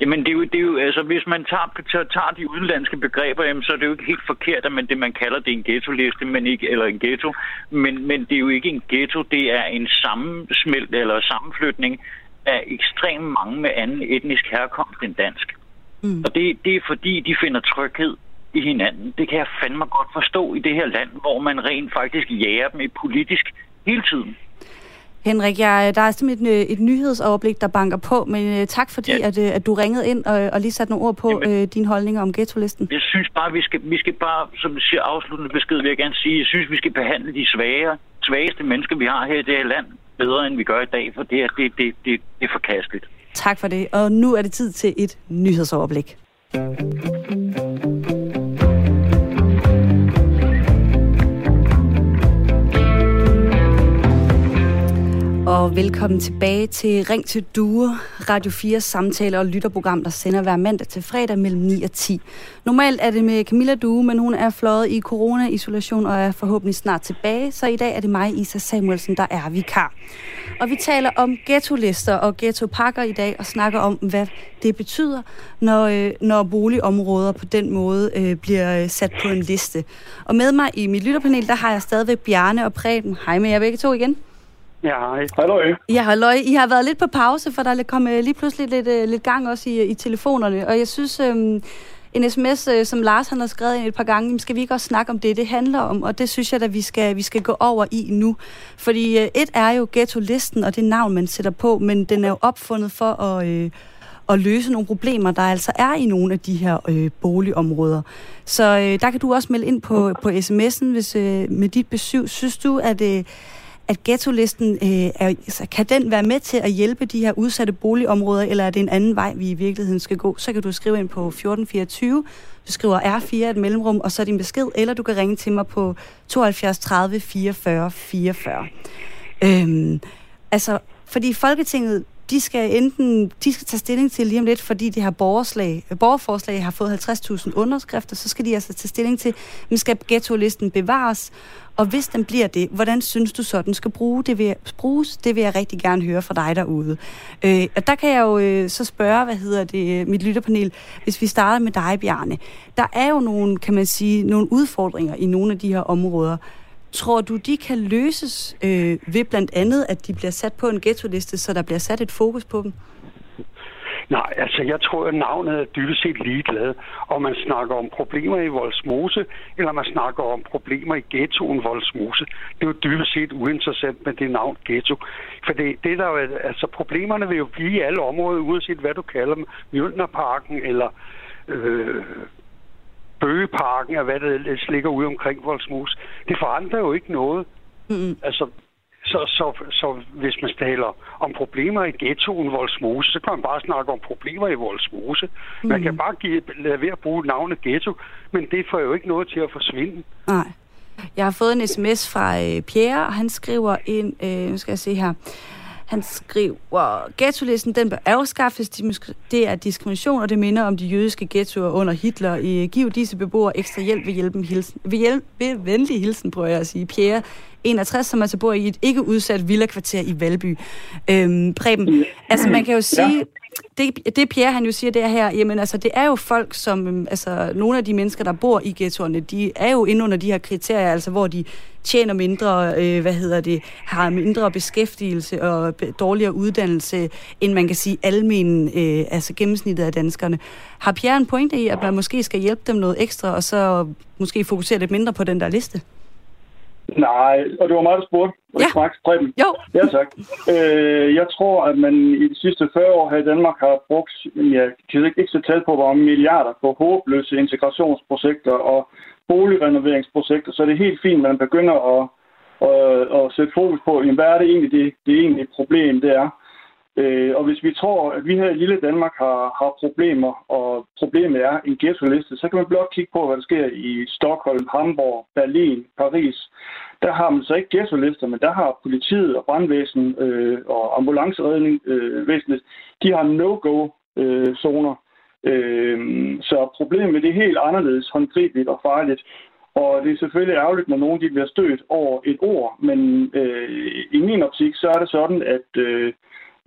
G: jamen, det er, jo, det er jo, altså, hvis man tager, tager, de udenlandske begreber, jamen, så er det jo ikke helt forkert, at man, det, man kalder det en ghetto-liste, men ikke, eller en ghetto. Men, men det er jo ikke en ghetto, det er en sammensmelt eller sammenflytning af ekstremt mange med anden etnisk herkomst end dansk. Mm. Og det, det er fordi, de finder tryghed i hinanden. Det kan jeg fandme godt forstå i det her land, hvor man rent faktisk jager dem i politisk hele tiden.
A: Henrik, jeg, der er simpelthen et, et nyhedsoverblik, der banker på, men uh, tak fordi, ja. at, uh, at du ringede ind og, og lige satte nogle ord på Jamen, uh, dine holdninger om ghetto-listen.
G: Jeg synes bare, vi skal, vi skal bare, som du siger, afsluttende besked vil jeg gerne sige, jeg synes, vi skal behandle de svage, svageste mennesker, vi har her i det her land, bedre end vi gør i dag, for det er, det, det, det, det er forkasteligt.
A: Tak for det, og nu er det tid til et nyhedsoverblik. Og velkommen tilbage til Ring til Due, Radio 4 samtale og lytterprogram, der sender hver mandag til fredag mellem 9 og 10. Normalt er det med Camilla Due, men hun er fløjet i corona-isolation og er forhåbentlig snart tilbage, så i dag er det mig, Isa Samuelsen, der er vikar. Og vi taler om ghetto-lister og ghetto-pakker i dag og snakker om, hvad det betyder, når, øh, når boligområder på den måde øh, bliver øh, sat på en liste. Og med mig i mit lytterpanel, der har jeg stadigvæk Bjarne og Preben. Hej med jer begge to igen.
C: Ja, hej. Halløj.
A: Ja, halløj. I har været lidt på pause, for der er kommet øh, lige pludselig lidt, øh, lidt gang også i, øh, i telefonerne. Og jeg synes, øhm, en sms, som Lars han har skrevet ind et par gange, skal vi ikke også snakke om det, det handler om? Og det synes jeg, at vi skal, vi skal gå over i nu. Fordi et er jo ghetto-listen, og det navn, man sætter på, men den er jo opfundet for at... øh, at løse nogle problemer, der altså er i nogle af de her øh, boligområder. Så øh, der kan du også melde ind på, på sms'en, hvis øh, med dit besøg. Synes du, at, øh, at ghetto-listen, øh, er, altså, kan den være med til at hjælpe de her udsatte boligområder, eller er det en anden vej, vi i virkeligheden skal gå? Så kan du skrive ind på 1424, du skriver R4 et mellemrum, og så din besked, eller du kan ringe til mig på 72 30 44 44. Øhm, altså, fordi Folketinget de skal enten de skal tage stilling til lige om lidt, fordi det her borgerslag, øh, borgerforslag har fået 50.000 underskrifter, så skal de altså tage stilling til, men skal ghetto-listen bevares, og hvis den bliver det, hvordan synes du så, den skal bruge? Det vil, bruges? Det vil jeg rigtig gerne høre fra dig derude. Øh, og der kan jeg jo øh, så spørge, hvad hedder det, øh, mit lytterpanel, hvis vi starter med dig, Bjarne. Der er jo nogle, kan man sige, nogle udfordringer i nogle af de her områder. Tror du, de kan løses øh, ved blandt andet, at de bliver sat på en ghetto-liste, så der bliver sat et fokus på dem?
D: Nej, altså jeg tror, at navnet er dybest set ligeglad, om man snakker om problemer i Voldsmose, eller man snakker om problemer i ghettoen Voldsmose. Det er jo dybest set uinteressant med det navn ghetto. For det, det der altså problemerne vil jo blive i alle områder, uanset hvad du kalder dem, Mjølnerparken eller øh, Bøgeparken, og hvad ellers ligger ude omkring Voldsmose. Det forandrer jo ikke noget. Mm. Altså, så, så, så hvis man taler om problemer i ghettoen Voldsmose, så kan man bare snakke om problemer i Voldsmose. Mm. Man kan bare give, lade være at bruge navnet ghetto, men det får jo ikke noget til at forsvinde.
A: Nej. Jeg har fået en sms fra øh, Pierre, og han skriver ind, øh, nu skal jeg se her, han skriver, ghettolisten den bør afskaffes. Det er diskrimination, og det minder om de jødiske ghettoer under Hitler. I giv disse beboere ekstra hjælp ved, hjælpen hilsen. ved, hjælp, ved venlig hilsen, prøver jeg at sige. Pierre 61, som altså bor i et ikke udsat villakvarter i Valby. Øhm, Preben, altså man kan jo sige, ja det, det Pierre han jo siger det her, jamen altså det er jo folk, som øhm, altså nogle af de mennesker, der bor i ghettoerne, de er jo inde under de her kriterier, altså hvor de tjener mindre, øh, hvad hedder det, har mindre beskæftigelse og dårligere uddannelse, end man kan sige almen, øh, altså gennemsnittet af danskerne. Har Pierre en pointe i, at man måske skal hjælpe dem noget ekstra, og så måske fokusere lidt mindre på den der liste?
C: Nej, og det var mig, der spurgte.
A: Ja.
C: Max Preben.
A: Jo.
C: Ja, tak. Øh, jeg tror, at man i de sidste 40 år her i Danmark har brugt, jeg kan ikke, ikke så tal på, hvor milliarder på håbløse integrationsprojekter og boligrenoveringsprojekter, så det er helt fint, at man begynder at, at, at sætte fokus på, hvad er det egentlig, det, det egentlige problem, det er. Øh, og hvis vi tror, at vi her i lille Danmark har, har problemer, og problemet er en ghetto-liste, så kan man blot kigge på, hvad der sker i Stockholm, Hamburg, Berlin, Paris. Der har man så ikke ghetto-lister, men der har politiet og brandvæsen øh, og ambulanceredning, øh, væsenet, de har no-go-zoner. Øh, øh, så problemet er helt anderledes håndgribeligt og farligt. Og det er selvfølgelig ærgerligt, når nogen de bliver stødt over et ord, men øh, i min optik, så er det sådan, at øh,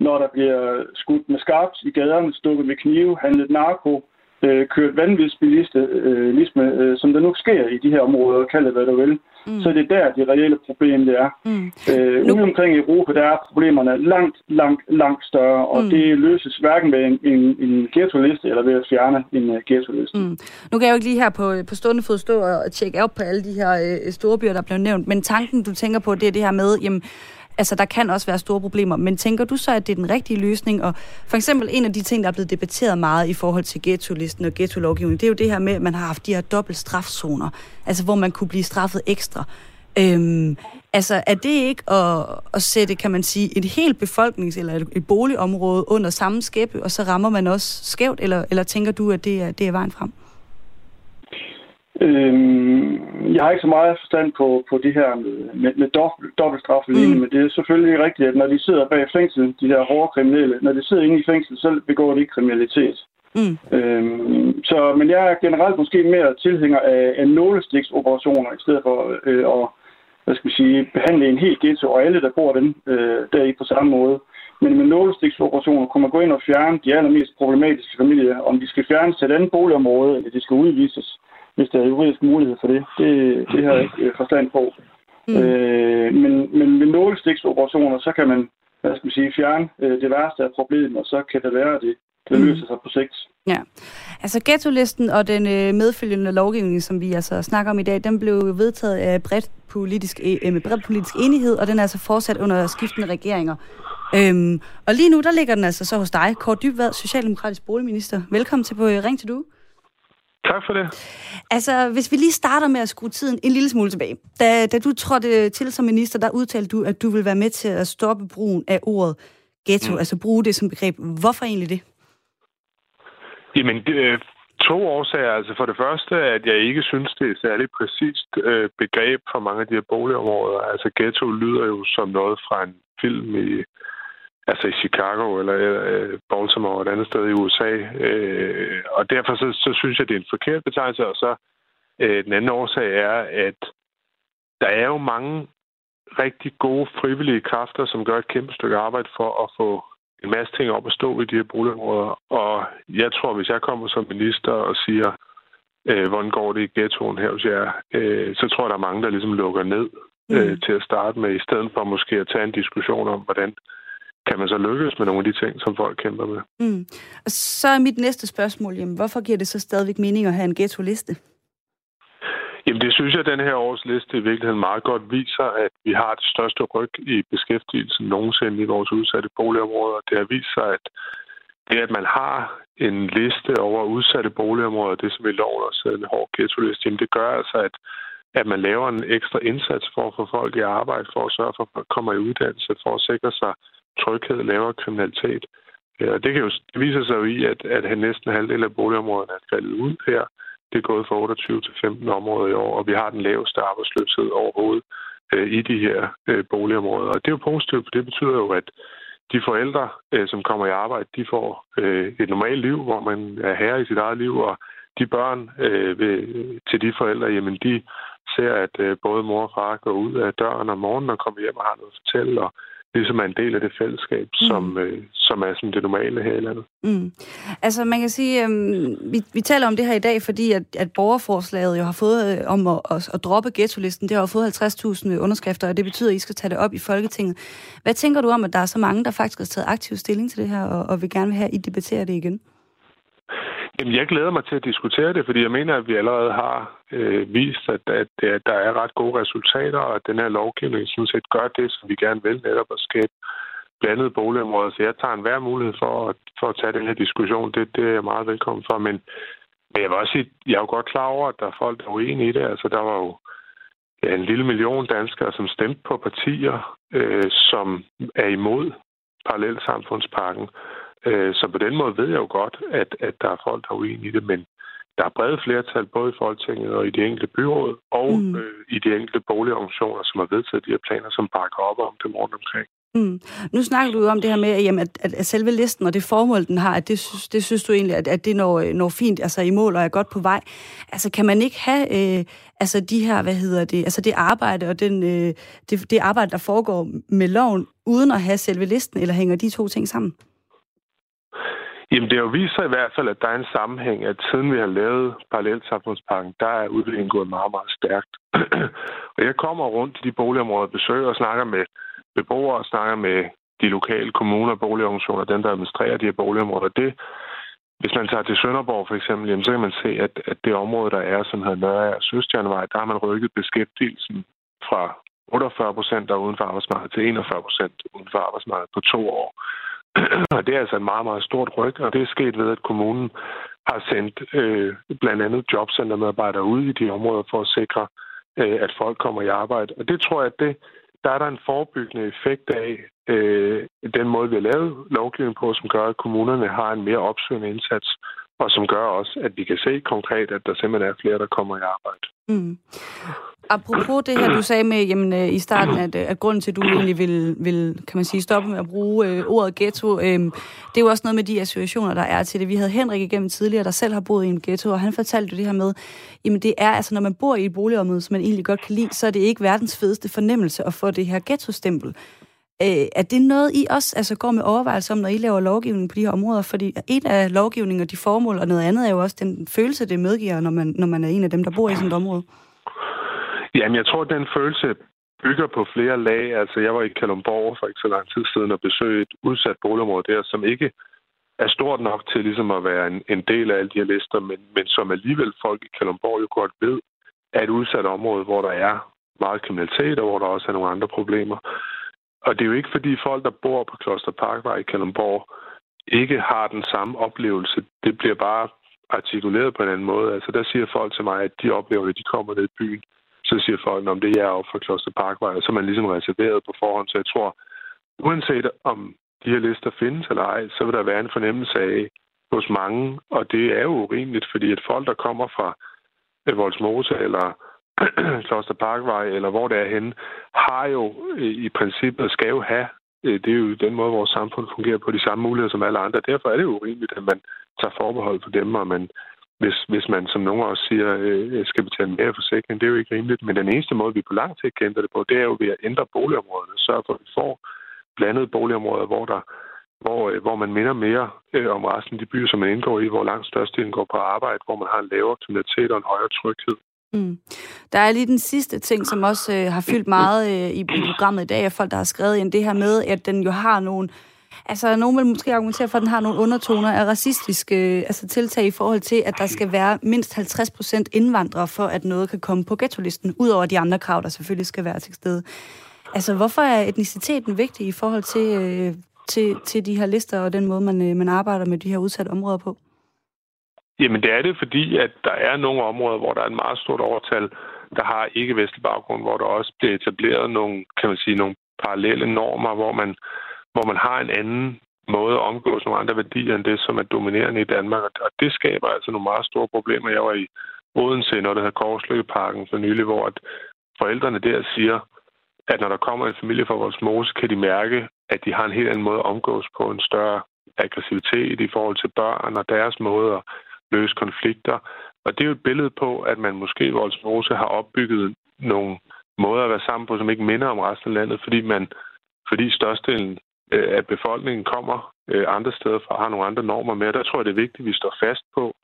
C: når der bliver skudt med skarpt i gaderne, stukket med knive, handlet narko, øh, kørt vanvidsbilisme, øh, som der nu sker i de her områder, kald det hvad du vil, mm. så det er der, det reelle problem det er. Mm. Øh, nu... Ude omkring i Europa, der er problemerne langt, langt, langt større, og mm. det løses hverken med en, en, en ghetto-liste eller ved at fjerne en uh, ghetto-liste. Mm.
A: Nu kan jeg jo ikke lige her på, på stående fod stå og tjekke op på alle de her øh, store byer, der blev nævnt, men tanken, du tænker på, det er det her med, jamen, altså der kan også være store problemer, men tænker du så, at det er den rigtige løsning? Og for eksempel en af de ting, der er blevet debatteret meget i forhold til ghetto-listen og ghetto-lovgivning, det er jo det her med, at man har haft de her dobbelt strafzoner, altså hvor man kunne blive straffet ekstra. Øhm, altså er det ikke at, at sætte, kan man sige, et helt befolknings- eller et, et boligområde under samme skæbne, og så rammer man også skævt, eller, eller tænker du, at det er, det er vejen frem?
C: Øhm, jeg har ikke så meget forstand på, på det her med, med dobbeltstraf mm. men det er selvfølgelig rigtigt, at når de sidder bag fængsel, de der hårde kriminelle, når de sidder inde i fængsel, så begår de ikke kriminalitet. Mm. Øhm, så, men jeg er generelt måske mere tilhænger af, af nålestiksoperationer, i stedet for øh, at hvad skal vi sige, behandle en helt ghetto og alle, der bor den, øh, der i på samme måde. Men med nålestiksoperationer kunne man gå ind og fjerne de allermest problematiske familier, om de skal fjernes til et andet boligområde, eller de skal udvises hvis der er juridisk mulighed for det. Det, det har jeg ikke øh, forstand på. Mm. Øh, men, men med nålestiksoperationer, så kan man hvad skal man sige, fjerne øh, det værste af problemet, og så kan det være, at det, det mm. løser sig på sigt.
A: Ja, altså ghetto-listen og den øh, medfølgende lovgivning, som vi altså snakker om i dag, den blev vedtaget af bredt politisk, øh, med bred politisk enighed, og den er altså fortsat under skiftende regeringer. Øhm, og lige nu, der ligger den altså så hos dig, Kåre Dybvad, Socialdemokratisk boligminister. Velkommen til på Ring til Du.
H: Tak for det.
A: Altså, hvis vi lige starter med at skrue tiden en lille smule tilbage. Da, da du trådte til som minister, der udtalte du, at du vil være med til at stoppe brugen af ordet ghetto, mm. altså bruge det som begreb. Hvorfor egentlig det?
H: Jamen, det, øh, to årsager. Altså for det første, at jeg ikke synes, det er et særligt præcist øh, begreb for mange af de her boligområder. Altså ghetto lyder jo som noget fra en film i altså i Chicago eller øh, Baltimore et andet sted i USA. Øh, og derfor så, så synes jeg, det er en forkert betegnelse. Og så øh, den anden årsag er, at der er jo mange rigtig gode frivillige kræfter, som gør et kæmpe stykke arbejde for at få en masse ting op at stå i de her boligområder. Og jeg tror, hvis jeg kommer som minister og siger, øh, hvordan går det i ghettoen her hos jer, øh, så tror jeg, der er mange, der ligesom lukker ned øh, mm. til at starte med, i stedet for måske at tage en diskussion om, hvordan kan man så lykkes med nogle af de ting, som folk kæmper med.
A: Mm. Og så er mit næste spørgsmål, jamen, hvorfor giver det så stadigvæk mening at have en ghetto-liste?
H: Jamen det synes jeg, at den her års liste i virkeligheden meget godt viser, at vi har det største ryg i beskæftigelsen nogensinde i vores udsatte boligområder. Det har vist sig, at det, at man har en liste over udsatte boligområder, det som i loven også er en hård ghetto-liste, det gør altså, at, at man laver en ekstra indsats for at få folk i arbejde, for at sørge for, at folk kommer i uddannelse, for at sikre sig tryghed, lavere kriminalitet. Øh, og det, kan jo, det viser sig jo i, at, at næsten halvdelen af boligområderne er faldet ud her. Det er gået fra 28 til 15 områder i år, og vi har den laveste arbejdsløshed overhovedet øh, i de her øh, boligområder. Og det er jo positivt, for det betyder jo, at de forældre, øh, som kommer i arbejde, de får øh, et normalt liv, hvor man er herre i sit eget liv, og de børn øh, ved, til de forældre, jamen de ser, at øh, både mor og far går ud af døren om morgenen og kommer hjem og har noget at fortælle, og ligesom er en del af det fællesskab, mm. som, øh, som er sådan det normale her i landet.
A: Mm. Altså man kan sige, øh, vi, vi taler om det her i dag, fordi at, at borgerforslaget jo har fået øh, om at, at, at droppe ghetto-listen, det har jo fået 50.000 underskrifter, og det betyder, at I skal tage det op i Folketinget. Hvad tænker du om, at der er så mange, der faktisk har taget aktiv stilling til det her, og, og vil gerne have, at I debatterer det igen?
H: Jamen, jeg glæder mig til at diskutere det, fordi jeg mener, at vi allerede har øh, vist, at, at, øh, at der er ret gode resultater, og at den her lovgivning sådan set gør det, som vi gerne vil, netop at skabe blandede boligområder. Så jeg tager en hver mulighed for at, for at tage den her diskussion. Det, det er jeg meget velkommen for. Men, men jeg vil også sige, jeg er jo godt klar over, at der er folk, der er uenige i det. Altså, der var jo ja, en lille million danskere, som stemte på partier, øh, som er imod parallelsamfundspakken. samfundspakken så på den måde ved jeg jo godt, at, at der er folk, der er uenige i det, men der er brede flertal både i Folketinget og i de enkelte byråd og mm. øh, i de enkelte boligorganisationer, som har vedtaget de her planer, som bakker op om dem rundt omkring.
A: Mm. Nu snakker du om det her med, at, jamen, at, at selve listen og det formål, den har, at det, synes, det synes du egentlig, at, at det når, når fint altså i mål og er godt på vej. Altså kan man ikke have øh, altså de her, hvad hedder det, altså det arbejde og den, øh, det, det arbejde, der foregår med loven, uden at have selve listen, eller hænger de to ting sammen?
H: Jamen, det har jo vist sig i hvert fald, at der er en sammenhæng, at siden vi har lavet parallelsamfundspakken, der er udviklingen gået meget, meget stærkt. [clears throat] og jeg kommer rundt til de boligområder, besøger og snakker med beboere, og snakker med de lokale kommuner og boligorganisationer, dem, der administrerer de her boligområder. Det, hvis man tager til Sønderborg for eksempel, jamen, så kan man se, at, at det område, der er, som hedder Nørre og Søstjernvej, der har man rykket beskæftigelsen fra 48 procent, der er uden for arbejdsmarkedet, til 41 procent uden for arbejdsmarkedet på to år. [clears throat] og det er altså et meget, meget stort ryg, og det er sket ved, at kommunen har sendt øh, blandt andet jobcentermedarbejdere ud i de områder for at sikre, øh, at folk kommer i arbejde. Og det tror jeg, at det, der er der en forebyggende effekt af øh, den måde, vi har lavet lovgivningen på, som gør, at kommunerne har en mere opsøgende indsats, og som gør også, at vi kan se konkret, at der simpelthen er flere, der kommer i arbejde. Mm.
A: Apropos det her, du sagde med jamen, øh, i starten, at, øh, at grunden til, at du egentlig vil, vil kan man sige, stoppe med at bruge øh, ordet ghetto, øh, det er jo også noget med de associationer, der er til det. Vi havde Henrik igennem tidligere, der selv har boet i en ghetto, og han fortalte jo det her med, jamen det er, altså når man bor i et boligområde, som man egentlig godt kan lide, så er det ikke verdens fedeste fornemmelse at få det her ghetto-stempel. Øh, er det noget, I også altså, går med overvejelse om, når I laver lovgivning på de her områder? Fordi en af lovgivningen og de formål, og noget andet er jo også den følelse, det medgiver, når man, når man er en af dem, der bor i sådan et område.
H: Jamen, jeg tror, at den følelse bygger på flere lag. Altså, jeg var i Kalumborg for ikke så lang tid siden og besøgte et udsat boligområde der, som ikke er stort nok til ligesom at være en, en del af alle de her lister, men, men som alligevel folk i Kalumborg jo godt ved, er et udsat område, hvor der er meget kriminalitet, og hvor der også er nogle andre problemer. Og det er jo ikke, fordi folk, der bor på Kloster Parkvej i Kalundborg, ikke har den samme oplevelse. Det bliver bare artikuleret på en anden måde. Altså, der siger folk til mig, at de oplever det, de kommer ned i byen. Så siger folk, om det er op fra Kloster Parkvej, og så er man ligesom reserveret på forhånd. Så jeg tror, uanset om de her lister findes eller ej, så vil der være en fornemmelse af hos mange, og det er jo urimeligt, fordi at folk, der kommer fra Voldsmose eller [clears throat] Kloster Parkvej, eller hvor det er henne, har jo øh, i princippet, skal jo have, øh, det er jo den måde, vores samfund fungerer på, de samme muligheder som alle andre. Derfor er det jo urimeligt, at man tager forbehold for dem, og man, hvis, hvis man, som nogen også siger, øh, skal betale mere forsikring, det er jo ikke rimeligt. Men den eneste måde, vi på lang sigt kan ændre det på, det er jo ved at ændre boligområderne. Sørge for, at vi får blandede boligområder, hvor der hvor, hvor man minder mere øh, om resten af de byer, som man indgår i, hvor langt størstedelen går på arbejde, hvor man har en lavere kriminalitet og en højere tryghed. Mm.
A: Der er lige den sidste ting, som også øh, har fyldt meget øh, i, i programmet i dag, af folk, der har skrevet ind det her med, at den jo har nogle... Altså, nogen vil måske argumentere for, at den har nogle undertoner af racistiske øh, altså, tiltag i forhold til, at der skal være mindst 50 procent indvandrere, for at noget kan komme på ghetto-listen, udover de andre krav, der selvfølgelig skal være til stede. Altså, hvorfor er etniciteten vigtig i forhold til, øh, til, til de her lister og den måde, man, øh, man arbejder med de her udsatte områder på?
H: Jamen det er det, fordi at der er nogle områder, hvor der er en meget stort overtal, der har ikke-vestlig baggrund, hvor der også bliver etableret nogle, kan man sige, nogle parallelle normer, hvor man, hvor man har en anden måde at omgås nogle andre værdier end det, som er dominerende i Danmark. Og det skaber altså nogle meget store problemer. Jeg var i Odense, når det hedder Korsløkkeparken for nylig, hvor at forældrene der siger, at når der kommer en familie fra vores mose, kan de mærke, at de har en helt anden måde at omgås på, en større aggressivitet i forhold til børn og deres måde at løse konflikter. Og det er jo et billede på, at man måske i Voldsmose har opbygget nogle måder at være sammen på, som ikke minder om resten af landet, fordi man, fordi størstedelen øh, af befolkningen kommer øh, andre steder fra, har nogle andre normer med. Der tror jeg, det er vigtigt, at vi står fast på,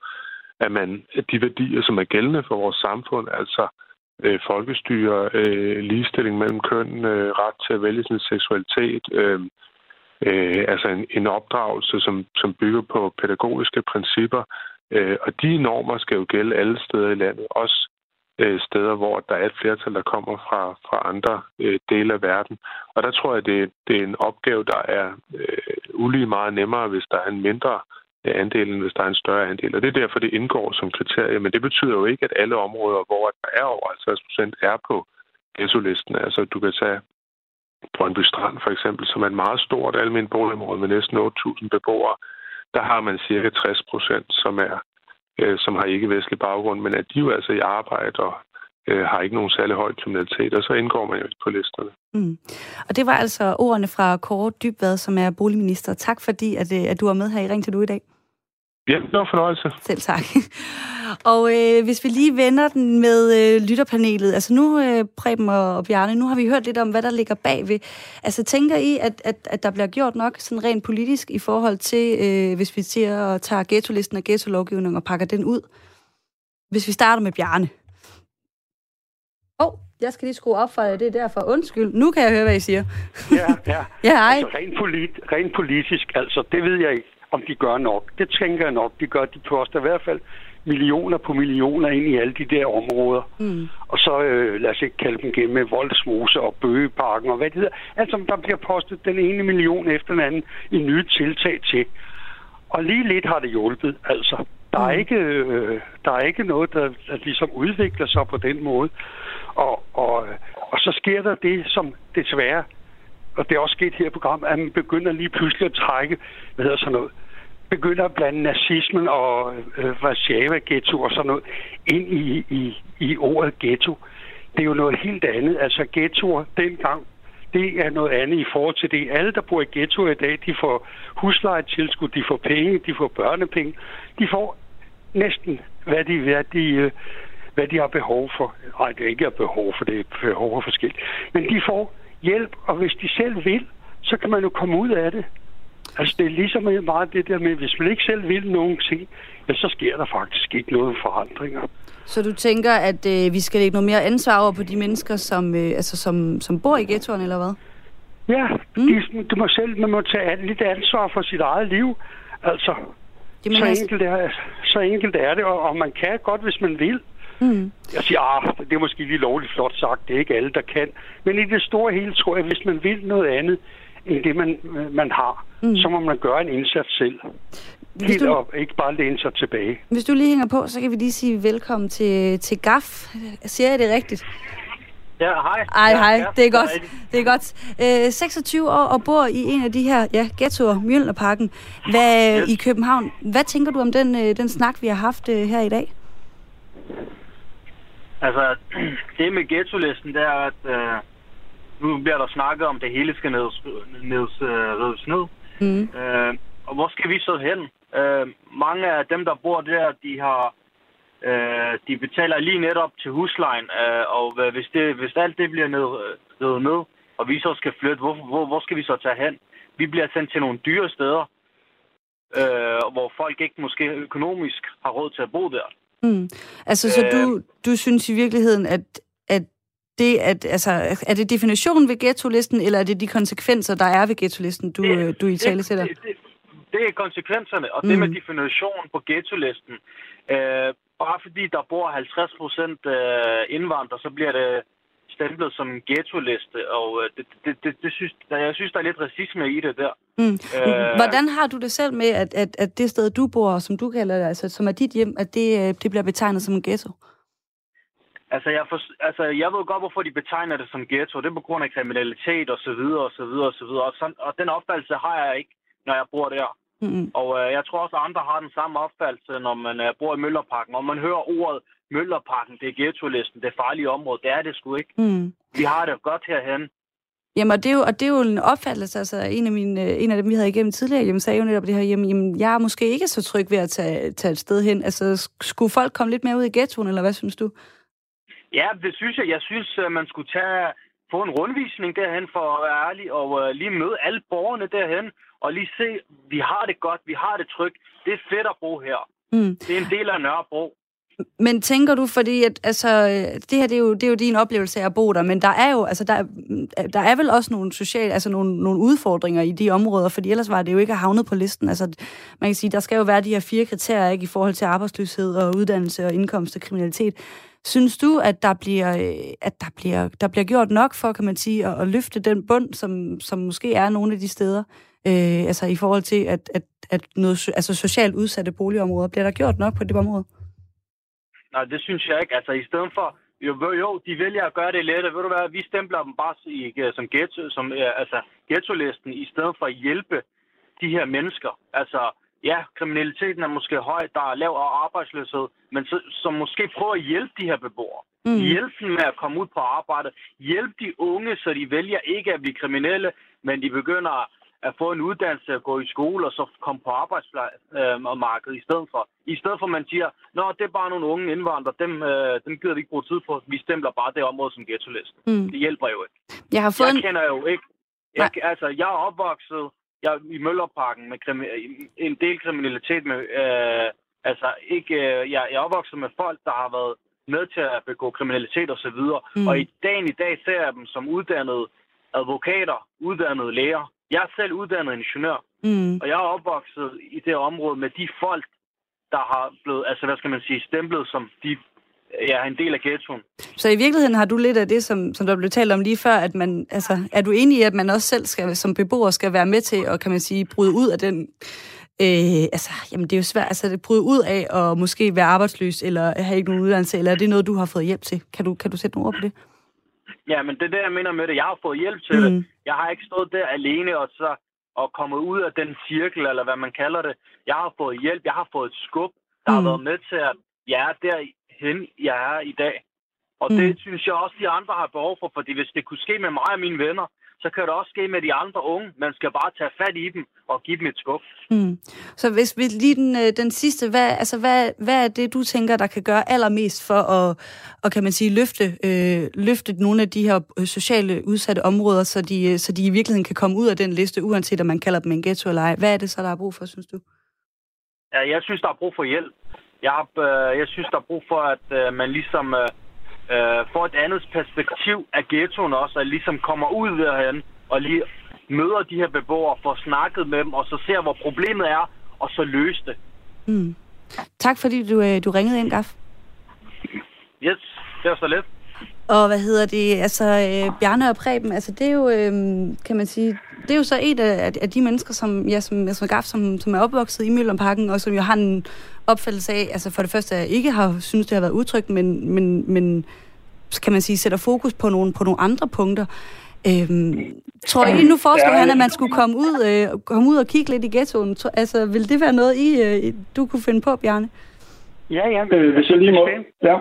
H: at man at de værdier, som er gældende for vores samfund, altså øh, folkestyre, øh, ligestilling mellem køn, øh, ret til at vælge sin seksualitet, øh, øh, altså en, en opdragelse, som, som bygger på pædagogiske principper, Øh, og de normer skal jo gælde alle steder i landet, også øh, steder, hvor der er et flertal, der kommer fra, fra andre øh, dele af verden. Og der tror jeg, det, det er en opgave, der er øh, ulige meget nemmere, hvis der er en mindre øh, andel, end hvis der er en større andel. Og det er derfor, det indgår som kriterie. Men det betyder jo ikke, at alle områder, hvor der er over 50 procent, er på ghetto-listen. Altså, du kan tage Brøndby Strand for eksempel, som er et meget stort almindeligt boligområde med næsten 8.000 beboere der har man cirka 60 procent, som er øh, som har ikke-vestlig baggrund, men at de jo altså i arbejde og øh, har ikke nogen særlig høj kriminalitet, og så indgår man jo på listerne. Mm.
A: Og det var altså ordene fra Kåre Dybvad, som er boligminister. Tak fordi, at, øh, at du var med her i Ring til du i dag.
H: Ja, det var fornøjelse.
A: Selv tak. [laughs] Og øh, hvis vi lige vender den med øh, lytterpanelet, altså nu, øh, Preben og, og Bjarne, nu har vi hørt lidt om, hvad der ligger bagved. Altså tænker I, at, at, at der bliver gjort nok sådan rent politisk i forhold til, øh, hvis vi siger og tager ghetto-listen og ghetto-lovgivningen og pakker den ud? Hvis vi starter med Bjarne. Åh, oh, jeg skal lige skrue op for det, er derfor. Undskyld, nu kan jeg høre, hvad I siger.
D: Ja, ja. [laughs]
A: ja hej.
D: Altså, rent, polit, rent politisk, altså, det ved jeg ikke, om de gør nok. Det tænker jeg nok, de gør. De poster i hvert fald millioner på millioner ind i alle de der områder. Mm. Og så øh, lad os ikke kalde dem gennem med Voldsmose og Bøgeparken og hvad det hedder. Altså, der bliver postet den ene million efter den anden i nye tiltag til. Og lige lidt har det hjulpet, altså. Der er, mm. ikke, øh, der er ikke noget, der, der ligesom udvikler sig på den måde. Og, og, og så sker der det, som desværre, og det er også sket her i programmet, at man begynder lige pludselig at trække, hvad hedder sådan noget, begynder at blande nazismen og øh, Warszawa-ghetto og sådan noget ind i, i, i ordet ghetto. Det er jo noget helt andet. Altså ghettoer dengang, det er noget andet i forhold til det. Alle, der bor i ghettoer i dag, de får huslejetilskud, de får penge, de får børnepenge. De får næsten, hvad de, hvad de, øh, hvad de har behov for. Nej, det er ikke behov for, det er behov for forskelligt. Men de får hjælp, og hvis de selv vil, så kan man jo komme ud af det. Altså, det er ligesom meget det der med, hvis man ikke selv vil nogen ting, ja, så sker der faktisk ikke noget forandringer.
A: Så du tænker, at øh, vi skal lægge noget mere ansvar over på de mennesker, som, øh, altså, som, som bor i ghettoen, eller hvad?
D: Ja, mm. de, du må selv, man må tage lidt ansvar for sit eget liv. Altså, Jamen, så, enkelt er, så enkelt er det, og, og man kan godt, hvis man vil. Mm. Jeg siger, ah, det er måske lige lovligt flot sagt, det er ikke alle, der kan. Men i det store hele tror jeg, hvis man vil noget andet, end det, man, man har, mm. så må man gøre en indsats selv. Hvis Helt du, op, ikke bare læne sig tilbage.
A: Hvis du lige hænger på, så kan vi lige sige velkommen til, til GAF. Siger jeg det rigtigt?
I: Ja, hej.
A: Ej,
I: ja,
A: hej. Ja, det er godt. Det er godt. Øh, 26 år og bor i en af de her ja, ghettoer, Mjølnerparken, hvad, yes. i København. Hvad tænker du om den, øh, den snak, vi har haft øh, her i dag?
I: Altså, [clears throat] det med ghetto-listen, det er, at øh, nu bliver der snakket om, at det hele skal ned, ned, øh, ned. Mm. Øh, og hvor skal vi så hen? Øh, mange af dem, der bor der, de har øh, de betaler lige netop til huslejen, øh, og hvis, det, hvis alt det bliver ned, ned, ned, og vi så skal flytte, hvor, hvor, hvor skal vi så tage hen? Vi bliver sendt til nogle dyre steder, øh, hvor folk ikke måske økonomisk har råd til at bo der.
A: Mm. Altså, så øh, du, du synes i virkeligheden, at det, at, altså, er det definitionen ved ghetto-listen, eller er det de konsekvenser, der er ved ghetto-listen, du, det, du i tale sætter? Det, det,
I: det er konsekvenserne, og mm. det med mm. definitionen på ghetto-listen. Øh, bare fordi der bor 50 procent øh, indvandrere, så bliver det stemplet som en ghetto-liste, og øh, det, det, det, det synes, jeg synes, der er lidt racisme i det der.
A: Mm. Øh, Hvordan har du det selv med, at, at, at det sted, du bor, som du kalder det, altså, som er dit hjem, at det, det bliver betegnet som en ghetto?
I: Altså jeg, for, altså, jeg ved godt, hvorfor de betegner det som ghetto. Det er på grund af kriminalitet og så videre og så videre og så videre. Og, sådan, og den opfattelse har jeg ikke, når jeg bor der. Mm. Og øh, jeg tror også, at andre har den samme opfattelse, når man øh, bor i Møllerparken. Og man hører ordet Møllerparken, det er ghetto-listen, det er farlige område. Det er det sgu ikke. Mm. Vi har det godt herhen.
A: Jamen, og det, er jo, og det er jo en opfattelse, altså en af, mine, øh, en af dem, vi havde igennem tidligere, jamen, sagde jo netop det her, jamen, jamen, jeg er måske ikke så tryg ved at tage, tage et sted hen. Altså, skulle folk komme lidt mere ud i ghettoen, eller hvad synes du?
I: Ja, det synes jeg. Jeg synes, man skulle tage, få en rundvisning derhen, for at være ærlig, og uh, lige møde alle borgerne derhen, og lige se, vi har det godt, vi har det trygt. Det er fedt at bo her. Mm. Det er en del af Nørrebro.
A: Men tænker du, fordi at, altså, det her det er, jo, det er jo din oplevelse af at bo der, men der er jo, altså, der, der er vel også nogle sociale, altså nogle, nogle udfordringer i de områder, fordi ellers var det jo ikke havnet på listen. Altså, man kan sige, der skal jo være de her fire kriterier, ikke, i forhold til arbejdsløshed og uddannelse og indkomst og kriminalitet. Synes du, at der bliver, øh, at der bliver, der bliver gjort nok for, kan man sige, at, at løfte den bund, som, som måske er nogle af de steder, øh, altså i forhold til, at, at, at noget, altså socialt udsatte boligområder, bliver der gjort nok på det område?
I: Nej, det synes jeg ikke. Altså i stedet for, jo, jo, de vælger at gøre det lettere. Ved du hvad, vi stempler dem bare i, øh, som, ghetto, som øh, altså, ghetto-listen, i stedet for at hjælpe de her mennesker. Altså, ja, kriminaliteten er måske høj, der er lav arbejdsløshed, men så, så måske prøve at hjælpe de her beboere. Mm. Hjælpe dem med at komme ud på arbejde. Hjælpe de unge, så de vælger ikke at blive kriminelle, men de begynder at få en uddannelse, at gå i skole og så komme på arbejdsmarkedet i stedet for. I stedet for, at man siger, nå, det er bare nogle unge indvandrere, dem, øh, dem gider vi ikke bruge tid på. Vi stempler bare det område som ghetto-liste. Mm. Det hjælper jo ikke.
A: Jeg, har fået
I: jeg kender jo ikke... Jeg, altså, jeg er opvokset jeg, i Møllerparken med krimi- en del kriminalitet med... Øh, altså, ikke, øh, jeg, jeg er opvokset med folk, der har været med til at begå kriminalitet og så videre. Mm. Og i dagen i dag ser jeg dem som uddannede advokater, uddannede læger. Jeg er selv uddannet ingeniør, mm. og jeg er opvokset i det område med de folk, der har blevet, altså hvad skal man sige, stemplet som de jeg er en del af ghettoen.
A: Så i virkeligheden har du lidt af det, som, som der blev talt om lige før, at man, altså, er du enig i, at man også selv skal, som beboer skal være med til at, kan man sige, bryde ud af den, øh, altså, jamen det er jo svært, altså det bryde ud af at måske være arbejdsløs, eller have ikke nogen uddannelse, eller er det noget, du har fået hjælp til? Kan du, kan du sætte nogle ord på det?
I: Ja, men det er det, jeg mener med det. Jeg har fået hjælp til mm. det. Jeg har ikke stået der alene og så og kommet ud af den cirkel, eller hvad man kalder det. Jeg har fået hjælp, jeg har fået et skub, der mm. har været med til, at jeg er derhen, jeg er i dag. Og mm. det synes jeg også, de andre har behov for, fordi hvis det kunne ske med mig og mine venner, så kan det også ske med de andre unge. Man skal bare tage fat i dem og give dem et skub. Mm.
A: Så hvis vi lige den, øh, den sidste, hvad, altså hvad, hvad er det, du tænker, der kan gøre allermest for at, og kan man sige, løfte, øh, løfte nogle af de her øh, sociale udsatte områder, så de, øh, så de i virkeligheden kan komme ud af den liste, uanset om man kalder dem en ghetto eller ej. Hvad er det så, der er brug for, synes du?
I: Ja, jeg synes, der er brug for hjælp. Jeg, har, øh, jeg synes, der er brug for, at øh, man ligesom... Øh, øh, får et andet perspektiv af ghettoen også, at ligesom kommer ud derhen og lige møder de her beboere, får snakket med dem, og så ser, hvor problemet er, og så løse det. Mm.
A: Tak fordi du, øh, du ringede ind, Gaf.
I: Yes, det var så let.
A: Og hvad hedder det, altså øh, Bjarne og Preben, altså det er jo, øh, kan man sige, det er jo så et af, af de mennesker, som, ja, som, som Gaf, som, som er opvokset i Møllerparken, og som jo har en opfattelse af, altså for det første, ikke har synes det har været udtrykt, men, men, men kan man sige, sætter fokus på nogle, på nogle andre punkter. Øhm, tror I, nu foreslår ja, han, at man skulle komme ud, øh, komme ud og kigge lidt i ghettoen. Altså, vil det være noget, I, øh, du kunne finde på, Bjarne?
D: Ja, ja.
C: Øh, hvis jeg lige må... Ja.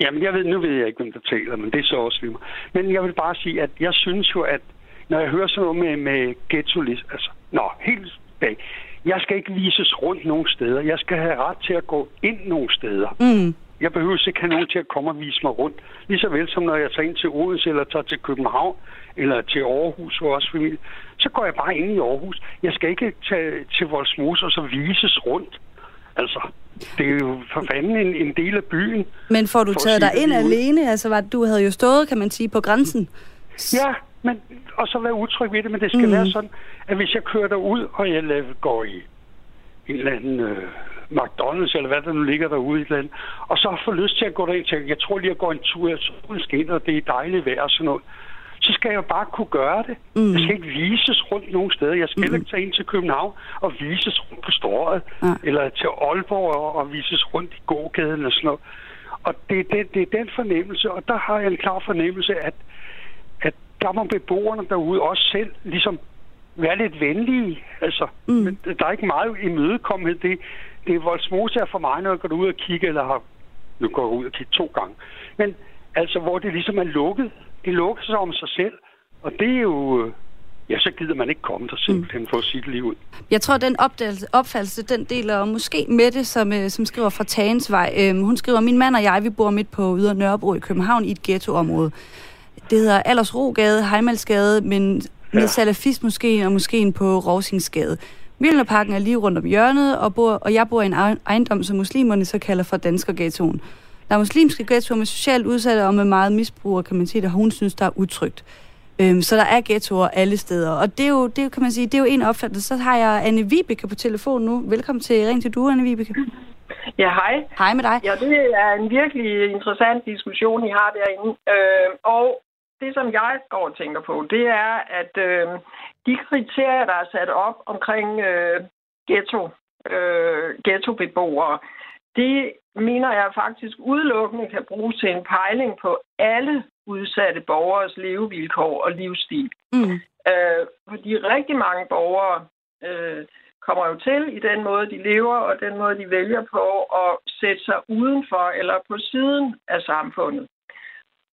D: Jamen, jeg ved, nu ved jeg ikke, hvem der taler, men det er så også lige Men jeg vil bare sige, at jeg synes jo, at når jeg hører sådan noget med, med ghetto altså, nå, helt bag. Jeg skal ikke vises rundt nogen steder. Jeg skal have ret til at gå ind nogle steder. Mm. Jeg behøver ikke have nogen til at komme og vise mig rundt. Lige så vel som når jeg tager ind til Odense, eller tager til København, eller til Aarhus for os familie, så går jeg bare ind i Aarhus. Jeg skal ikke tage til Voldsmose og så vises rundt. Altså, det er jo for fanden en, en del af byen.
A: Men får du taget dig ind alene? Altså, var, du havde jo stået, kan man sige, på grænsen.
D: Ja, men, og så være utryg ved det, men det skal mm. være sådan, at hvis jeg kører derud, og jeg går i en eller anden øh, McDonald's, eller hvad der nu ligger derude i et land, og så får lyst til at gå derind til, jeg tror lige at gå en tur, jeg solen skinner, og det er dejligt vejr og sådan noget, så skal jeg bare kunne gøre det. Mm. Jeg skal ikke vises rundt nogen steder. Jeg skal mm. ikke tage ind til København og vises rundt på Strøget, ja. eller til Aalborg og, og vises rundt i gågaden og sådan noget. Og det er, det, det er den fornemmelse, og der har jeg en klar fornemmelse, at, at der må beboerne derude også selv ligesom være lidt venlige. Altså, mm. men der er ikke meget imødekommenhed. Det, det er Voldsmose er for mig, når jeg går ud og kigger, eller har, nu går jeg ud og kigger to gange. Men altså, hvor det ligesom er lukket. Det lukker sig om sig selv. Og det er jo... Øh, ja, så gider man ikke komme der simpelthen mm. for det lige ud.
A: Jeg tror, den opfattelse, den deler måske Mette, som, øh, som skriver fra Tagensvej. Øhm, hun skriver, min mand og jeg, vi bor midt på Ydre Nørrebro i København i et ghettoområde. Det hedder Aldersrogade, Heimalsgade, men med ja. salafistmoskeen og moskeen på Rovsingsgade. Mjølnerparken er lige rundt om hjørnet, og, bor, og jeg bor i en ejendom, som muslimerne så kalder for Danskerghettoen. Der er muslimske ghettoer med socialt udsatte og med meget misbrug, kan man sige, der hun synes, der er utrygt. Øhm, så der er ghettoer alle steder, og det er jo, det kan man sige, det er jo en opfattelse. Så har jeg Anne Vibeke på telefon nu. Velkommen til Ring til du, Anne Vibeke.
J: Ja, hej.
A: Hej med dig.
J: Ja, det er en virkelig interessant diskussion, I har derinde. Øh, og det, som jeg går og tænker på, det er, at øh, de kriterier, der er sat op omkring øh, ghetto, øh, ghettobeboere, det mener jeg faktisk udelukkende kan bruges til en pejling på alle udsatte borgers levevilkår og livsstil. Mm. Øh, fordi rigtig mange borgere øh, kommer jo til i den måde, de lever, og den måde, de vælger på at sætte sig udenfor eller på siden af samfundet.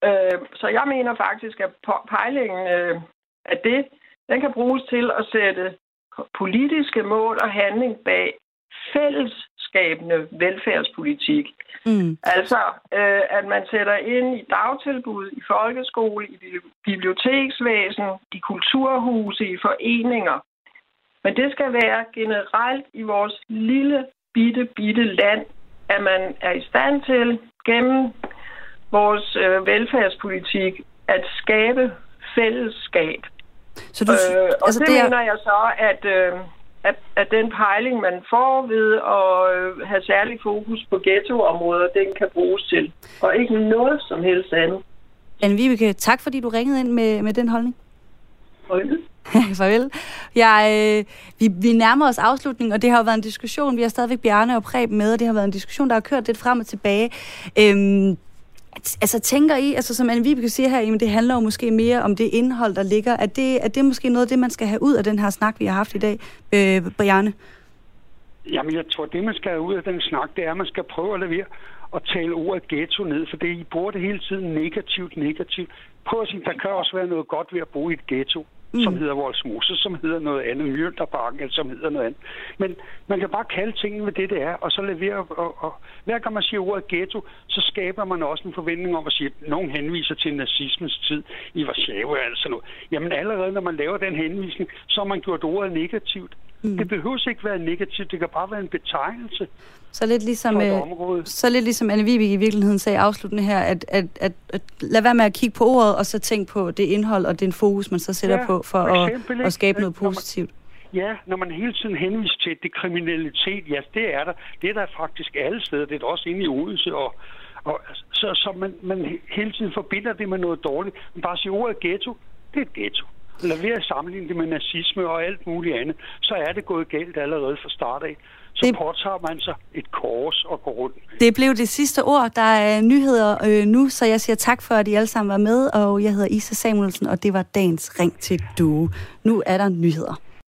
J: Øh, så jeg mener faktisk, at pejlingen øh, af det, Den kan bruges til at sætte politiske mål og handling bag fællesskabende velfærdspolitik. Mm. Altså, øh, at man sætter ind i dagtilbud, i folkeskole, i biblioteksvæsen, i kulturhuse, i foreninger. Men det skal være generelt i vores lille, bitte, bitte land, at man er i stand til gennem vores øh, velfærdspolitik at skabe fællesskab. Så du, øh, og altså det, det er... mener jeg så, at, øh, at, at den pejling, man får ved at øh, have særlig fokus på ghettoområder, den kan bruges til. Og ikke noget som helst andet.
A: Anne Vibeke, tak fordi du ringede ind med, med den holdning.
J: Farvel. [laughs]
A: Farvel. Jeg, øh, vi, vi nærmer os afslutningen, og det har jo været en diskussion. Vi har stadigvæk Bjarne og Preben med, og det har været en diskussion, der har kørt lidt frem og tilbage. Øhm, altså tænker I, altså som Anne Vibeke siger her, jamen, det handler jo måske mere om det indhold, der ligger. Er det, er det måske noget af det, man skal have ud af den her snak, vi har haft i dag, øh, Brianne?
D: Jamen, jeg tror, det man skal have ud af den snak, det er, at man skal prøve at levere og tale ordet ghetto ned, for det I bruger det hele tiden negativt, negativt. Prøv at sige, der kan også være noget godt ved at bo i et ghetto mm. som hedder Volsmose, som hedder noget andet, Mjølterparken, eller som hedder noget andet. Men man kan bare kalde tingene ved det, det er, og så levere, og, og hver gang man siger ordet ghetto, så skaber man også en forventning om at sige, at nogen henviser til nazismens tid i Warszawa, altså noget. Jamen allerede, når man laver den henvisning, så har man gjort ordet negativt. Mm. Det behøver ikke være negativt, det kan bare være en betegnelse.
A: Så lidt ligesom, øh, så lidt ligesom Anne Vibik i virkeligheden sagde afsluttende her, at, at, at, at lad være med at kigge på ordet, og så tænk på det indhold og den fokus, man så sætter ja, på for, for at, at skabe noget positivt.
D: Ja, når man hele tiden henviser til det kriminalitet, ja, det er der. Det er der faktisk alle steder. Det er der også inde i Odense. Og, og, så så man, man hele tiden forbinder det med noget dårligt. Man bare siger ordet ghetto, det er et ghetto lad være at sammenligne det med nazisme og alt muligt andet, så er det gået galt allerede fra start af. Så det... påtager man sig et kors og går rundt.
A: Det blev det sidste ord. Der er nyheder øh, nu, så jeg siger tak for, at I alle sammen var med. Og jeg hedder Isa Samuelsen, og det var dagens ring til du. Nu er der nyheder.